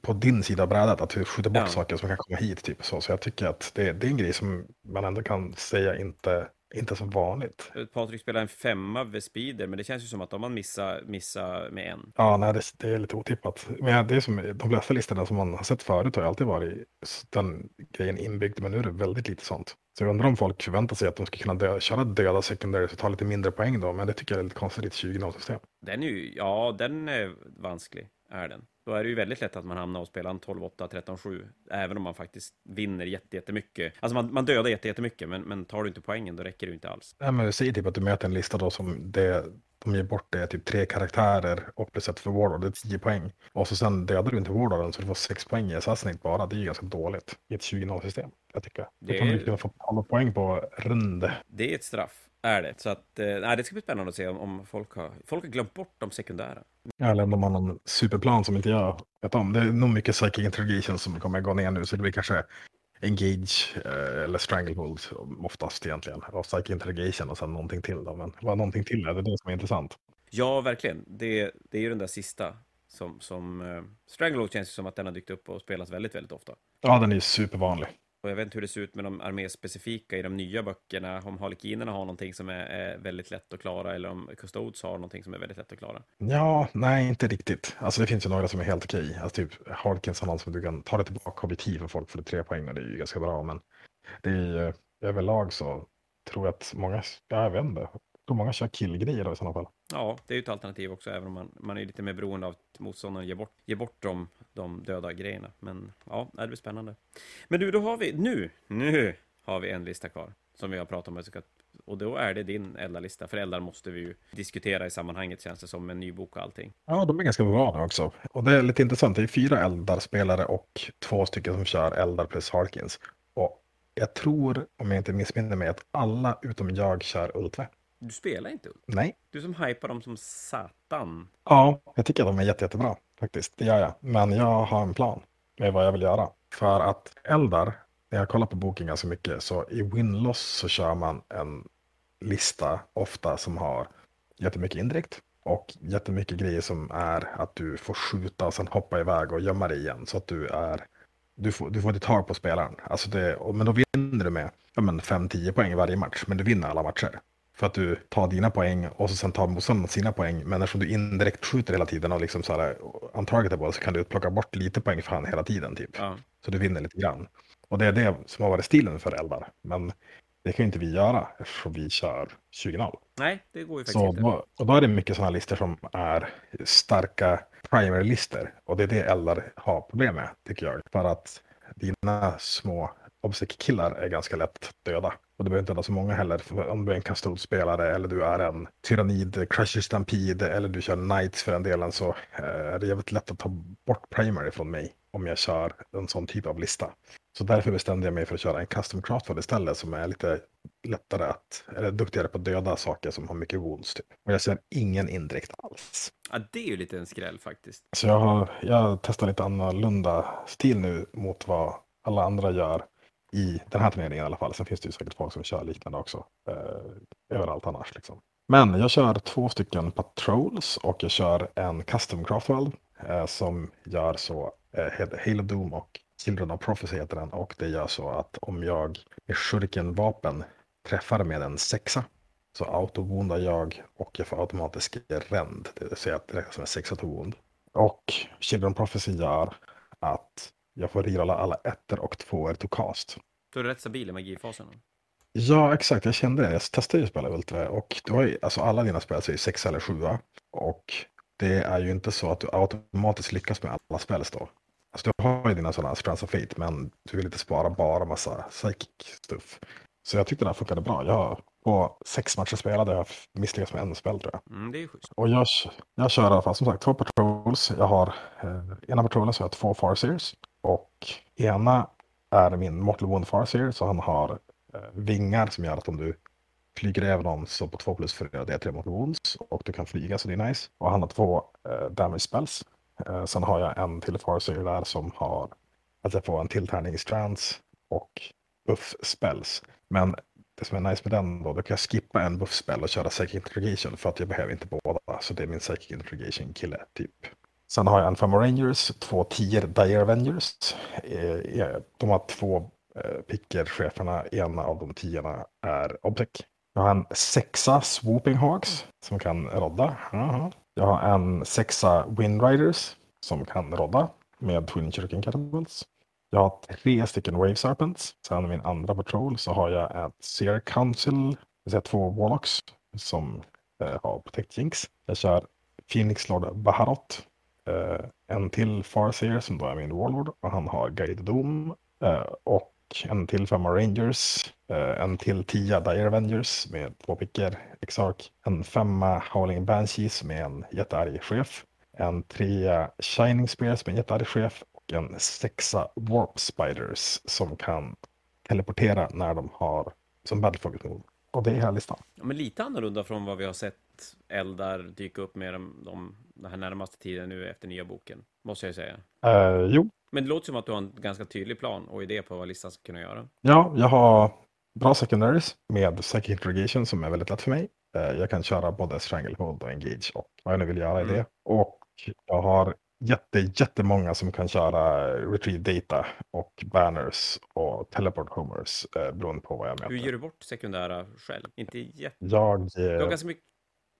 på din sida av brädet att du skjuter bort Ja. saker som kan komma hit. Typ, så. så jag tycker att det, det är en grej som man ändå kan säga inte, inte så vanligt. Patrik spelar en femma vid speeder, men det känns ju som att om man missar, missar med en. Ja, nej, det, det är lite otippat. Men det är som de flesta listorna som man har sett förut har alltid varit den grejen inbyggd, men nu är det väldigt lite sånt. Så jag undrar om folk förväntar sig att de ska kunna dö, köra döda secondaries och ta lite mindre poäng då, men det tycker jag är lite konstigt i ett 20 system Den är ju, ja, den är vansklig, är den. Då är det ju väldigt lätt att man hamnar och spelar en 12-8, 13-7, även om man faktiskt vinner jätte- jättemycket. Alltså man, man dödar jätte- jättemycket, men, men tar du inte poängen, då räcker det ju inte alls. Nej, men säg typ att du möter en lista då som det, de ger bort det är typ tre karaktärer och plus ett för Warlord, det är 10 poäng. Och så sen dödar du inte Warlorden så du får 6 poäng i Assassinate bara, det är ju ganska dåligt i ett 20 system jag tycker. Det Det är- du kunna få alla poäng på rund. Det är ett straff, är det. Så att, eh, det ska bli spännande att se om, om folk, har, folk har glömt bort de sekundära. Eller om de har någon superplan som inte jag vet om. Det är nog mycket psychic interrogation som kommer gå ner nu så det blir kanske engage eh, eller stranglehold oftast egentligen. Och psychic interrogation och sen någonting till då. Men vad någonting till är, det är det som är intressant. Ja, verkligen. Det, det är ju den där sista som... som eh, Stranglehold känns ju som att den har dykt upp och spelats väldigt, väldigt ofta. Ja, den är supervanlig. Och jag vet inte hur det ser ut med de arméspecifika i de nya böckerna, om Harlekinerna har någonting som är, är väldigt lätt att klara, eller om Custodes har någonting som är väldigt lätt att klara. Ja, nej, inte riktigt. Alltså det finns ju några som är helt okej. Alltså typ Harkins har någon som du kan ta det tillbaka objektiv för folk för tre poäng och det är ju ganska bra. Men det är ju eh, överlag så tror jag att många, ja, jag vet inte, jag tror många kör killgrejer då i sådana fall. Ja, det är ju ett alternativ också, även om man, man är lite mer beroende av att motståndaren ger bort, ger bort de, de döda grejerna. Men ja, det blir spännande. Men du, då har vi, nu, nu har vi en lista kvar som vi har pratat om. Och då är det din Eldar-lista, för Eldar måste vi ju diskutera i sammanhanget känns det som, med en ny bok och allting. Ja, de är ganska bra också. Och det är lite intressant, det är fyra Eldar-spelare och två stycken som kör Eldar plus Harkins. Och jag tror, om jag inte missminner mig, att alla utom jag kör Ultve. Du spelar inte Ulf? Nej. Du som hypar dem som satan. Ja, jag tycker att de är jätte, jättebra faktiskt. Det gör jag. Men jag har en plan med vad jag vill göra. För att Eldar, när jag kollar på boken ganska mycket, så i Winloss så kör man en lista ofta som har jättemycket indirekt. Och jättemycket grejer som är att du får skjuta och sen hoppa iväg och gömma dig igen. Så att du är, du får, du får inte tag på spelaren. Alltså det, men då vinner du med ja, 5-10 poäng i varje match. Men du vinner alla matcher. För att du tar dina poäng och så sen tar motståndaren sina poäng. Men eftersom du indirekt skjuter hela tiden och liksom så här untargetable så kan du plocka bort lite poäng för han hela tiden typ. Ja. Så du vinner lite grann. Och det är det som har varit stilen för Eldar. Men det kan ju inte vi göra eftersom vi kör 20.0. Nej, det går ju faktiskt så inte. Då, och då är det mycket sådana listor som är starka primary-listor. Och det är det Eldar har problem med, tycker jag. För att dina små obsec-killar är ganska lätt döda. Och du behöver inte ha så många heller. För om du är en kastodspelare eller du är en tyrannid, crusher stampede eller du kör knights för den delen så eh, är det jävligt lätt att ta bort primary från mig om jag kör en sån typ av lista. Så därför bestämde jag mig för att köra en custom craftad istället som är lite lättare att, eller duktigare på att döda saker som har mycket wounds. Typ. Och jag ser ingen indirekt alls. Ja, det är ju lite en skräll faktiskt. Så jag har, jag testar lite annorlunda stil nu mot vad alla andra gör i den här turneringen i alla fall. Sen finns det ju säkert folk som kör liknande också. Eh, överallt annars liksom. Men jag kör två stycken patrols och jag kör en custom craftworld eh, som gör så eh, Halo Doom och Children of Prophecy heter den och det gör så att om jag med Shurken-vapen träffar med en sexa så autobondar jag och jag får automatisk rend, det vill säga att det räknas som en sexa to wound. Och Children of Prophecy gör att jag får rerolla alla ettor och tvåor to cast. Du är rätt stabil i magifasen? Ja, exakt. Jag kände det. Jag testade ju att spela Ultra och du har ju, alltså alla dina spel så är sex eller sjua. Och det är ju inte så att du automatiskt lyckas med alla spel då. Alltså du har ju dina sådana Strands of Fate, men du vill inte spara bara massa psychic stuff. Så jag tyckte det här funkade bra. Jag, på sex matcher spelade jag misslyckats med en spel tror jag. Mm, det är schysst. Och jag, jag kör i alla fall som sagt två patrols. Jag har eh, ena patrullen så har jag två farseers. Och ena är min Mortal Wound Farseer, så han har eh, vingar som gör att om du flyger över någon så på 2 plus 4 det är 3 Mortal Wounds och du kan flyga så det är nice. Och han har två eh, damage spells. Eh, sen har jag en till Farseer där som har att jag får en tilltärning i strands och buff spells. Men det som är nice med den då, då kan jag skippa en buff spell och köra Psychic integration. för att jag behöver inte båda. Så det är min Psychic integration kille typ. Sen har jag en Femme Rangers, två tior Dire Avengers. Eh, eh, de har två pickercheferna. picker, cheferna. Ena av de tiorna är Obsec. Jag har en sexa Swooping Hawks som kan rodda. Jag har en sexa Windriders som kan rodda med Twin Shuriken Catapults. Jag har tre stycken Wave Serpents. Sen min andra patrol så har jag ett Seer Council, det vill säga två Warlocks som eh, har Protect Jinx. Jag kör Phoenix Lord Baharot Eh, en till Farseer som då är min Warlord och han har Guided Doom. Eh, och en till femma Rangers, eh, en till tia Dire Avengers med två picker, Exark, en femma Howling Banshees med en jättearg chef, en trea Shining Spears med en jättearg chef och en sexa Warp Spiders som kan teleportera när de har som Battlefocus move. Och det är hela listan. Ja, men lite annorlunda från vad vi har sett eldar dyka upp med de, de, den här närmaste tiden nu efter nya boken, måste jag säga. Uh, jo. Men det låter som att du har en ganska tydlig plan och idé på vad listan ska kunna göra. Ja, jag har bra secondaries med Psychic Interrogation som är väldigt lätt för mig. Uh, jag kan köra både Stranglehold och Engage och vad jag nu vill göra mm. i det. Och jag har jätte, jättemånga som kan köra Retrieve Data och Banners och Teleport Homers eh, beroende på vad jag möter. Hur ger du bort sekundära själv? Inte jätte... Jag... Eh, du har ganska mycket...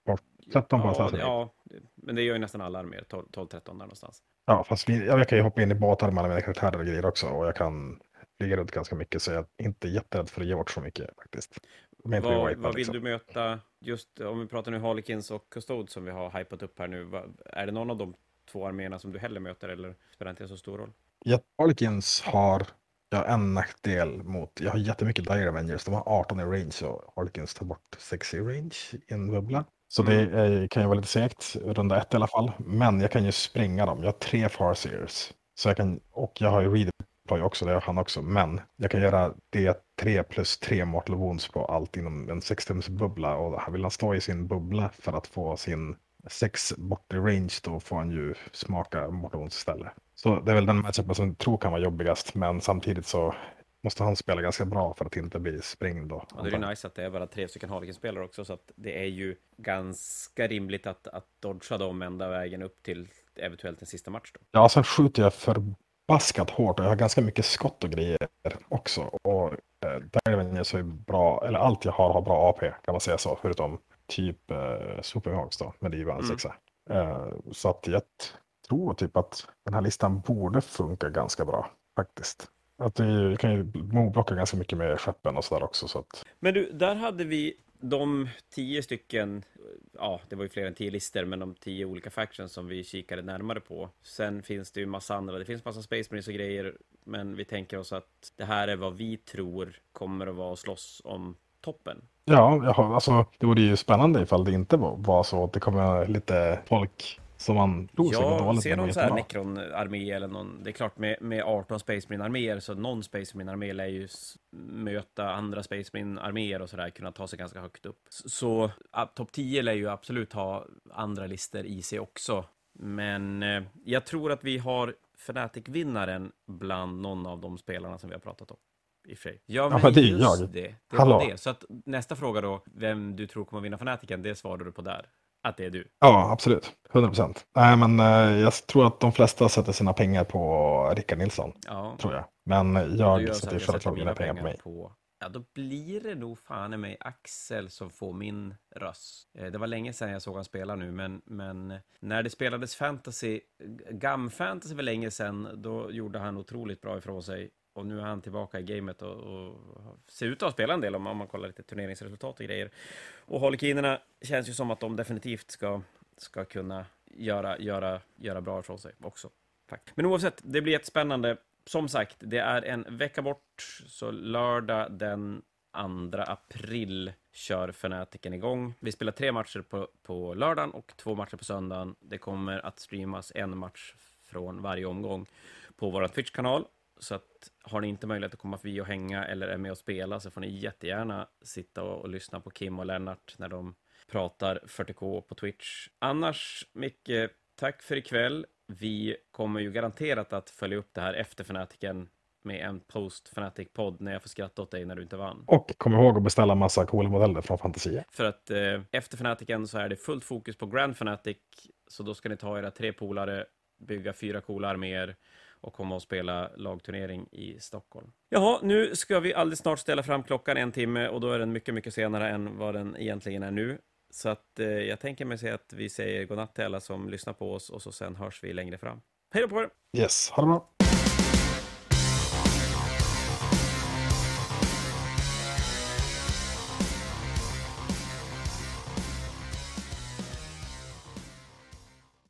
Bort 13 på ja, ja, men det gör ju nästan alla arméer, 12-13 där någonstans. Ja, fast vi, jag kan ju hoppa in i båtar med alla mina karaktärer och grejer också och jag kan flyga runt ganska mycket så jag är inte jätterädd för att ge bort så mycket faktiskt. Vad, vad vill liksom. du möta, just om vi pratar nu Harlequins och Custode som vi har hypat upp här nu, är det någon av de två arméerna som du hellre möter eller spelar inte så stor roll? Ja, Harlequins har jag en nackdel mot, jag har jättemycket Dire Avengers, de har 18 i range och Harlequins tar bort 6 i range i en bubbla. Så det mm. är, kan ju vara lite segt, runda ett i alla fall. Men jag kan ju spränga dem. Jag har tre Farseers. Så jag kan, och jag har ju Redeploy också, det har han också. Men jag kan göra det 3 plus 3 Mortal Wounds på allt inom en 6 bubbla. Och vill han stå i sin bubbla för att få sin 6 bort i range då får han ju smaka Mortal Wounds istället. Så det är väl den matchupen som jag tror kan vara jobbigast. Men samtidigt så måste han spela ganska bra för att inte bli springd då. Och det är nice att det är bara tre stycken Harlequin-spelare också, så att det är ju ganska rimligt att, att dodga dem ända vägen upp till eventuellt en sista match då. Ja, sen skjuter jag förbaskat hårt och jag har ganska mycket skott och grejer också. Och eh, Diven så är bra, eller allt jag har har bra AP kan man säga så, förutom typ eh, Superhawks då, med det är ju en sexa. Eh, så att jag tror typ att den här listan borde funka ganska bra faktiskt. Att det kan ju blocka ganska mycket med skeppen och sådär också. Så att... Men du, där hade vi de tio stycken, ja, det var ju fler än tio listor, men de tio olika factions som vi kikade närmare på. Sen finns det ju massa andra, det finns massa Space Marines och grejer, men vi tänker oss att det här är vad vi tror kommer att vara att slåss om toppen. Ja, jag alltså, det vore ju spännande ifall det inte var så att det kommer lite folk som man tror ja, ser någon så här Necron-armé eller någon, det är klart med, med 18 Space Marine-arméer så någon Space Marine-armé lär ju möta andra Space Marine-arméer och sådär, kunna ta sig ganska högt upp. Så topp 10 lär ju absolut ha andra lister i sig också. Men eh, jag tror att vi har Fnatic-vinnaren bland någon av de spelarna som vi har pratat om. I sig. Ja, men, ja, men det är jag. Det, det Hallå. det. Så att nästa fråga då, vem du tror kommer vinna Fnaticen, det svarade du på där att det är du? Ja, absolut. 100 procent. Nej, men eh, jag tror att de flesta sätter sina pengar på Rickard Nilsson. Ja. Tror jag. Men jag, jag sätter självklart mina pengar på mig. På... Ja, då blir det nog fan i mig Axel som får min röst. Eh, det var länge sedan jag såg han spela nu, men, men när det spelades fantasy, GAM-fantasy för länge sedan, då gjorde han otroligt bra ifrån sig. Och nu är han tillbaka i gamet och, och ser ut att ha spelat en del om, man kollar lite turneringsresultat och grejer. Och Harlekinerna känns ju som att de definitivt ska, ska kunna göra, göra, göra bra ifrån sig också. Tack. Men oavsett, det blir ett spännande. Som sagt, det är en vecka bort, så lördag den 2 april kör Fanatiken igång. Vi spelar tre matcher på, på lördagen och två matcher på söndagen. Det kommer att streamas en match från varje omgång på vår Twitch-kanal så att har ni inte möjlighet att komma förbi och hänga eller är med och spela så får ni jättegärna sitta och, och lyssna på Kim och Lennart när de pratar 40K på Twitch. Annars, Micke, tack för ikväll. Vi kommer ju garanterat att följa upp det här efter Fanatiken med en post Fanatic podd när jag får skratta åt dig när du inte vann. Och kom ihåg att beställa massa coola modeller från Fantasia. För att eh, efter Fanatiken så är det fullt fokus på Grand Fanatic, så då ska ni ta era tre polare, bygga fyra coola arméer och komma och spela lagturnering i Stockholm. Jaha, nu ska vi alldeles snart ställa fram klockan en timme och då är den mycket, mycket senare än vad den egentligen är nu. Så att eh, jag tänker mig säga att vi säger godnatt till alla som lyssnar på oss och så sen hörs vi längre fram. Hej då på er! Yes, ha det bra!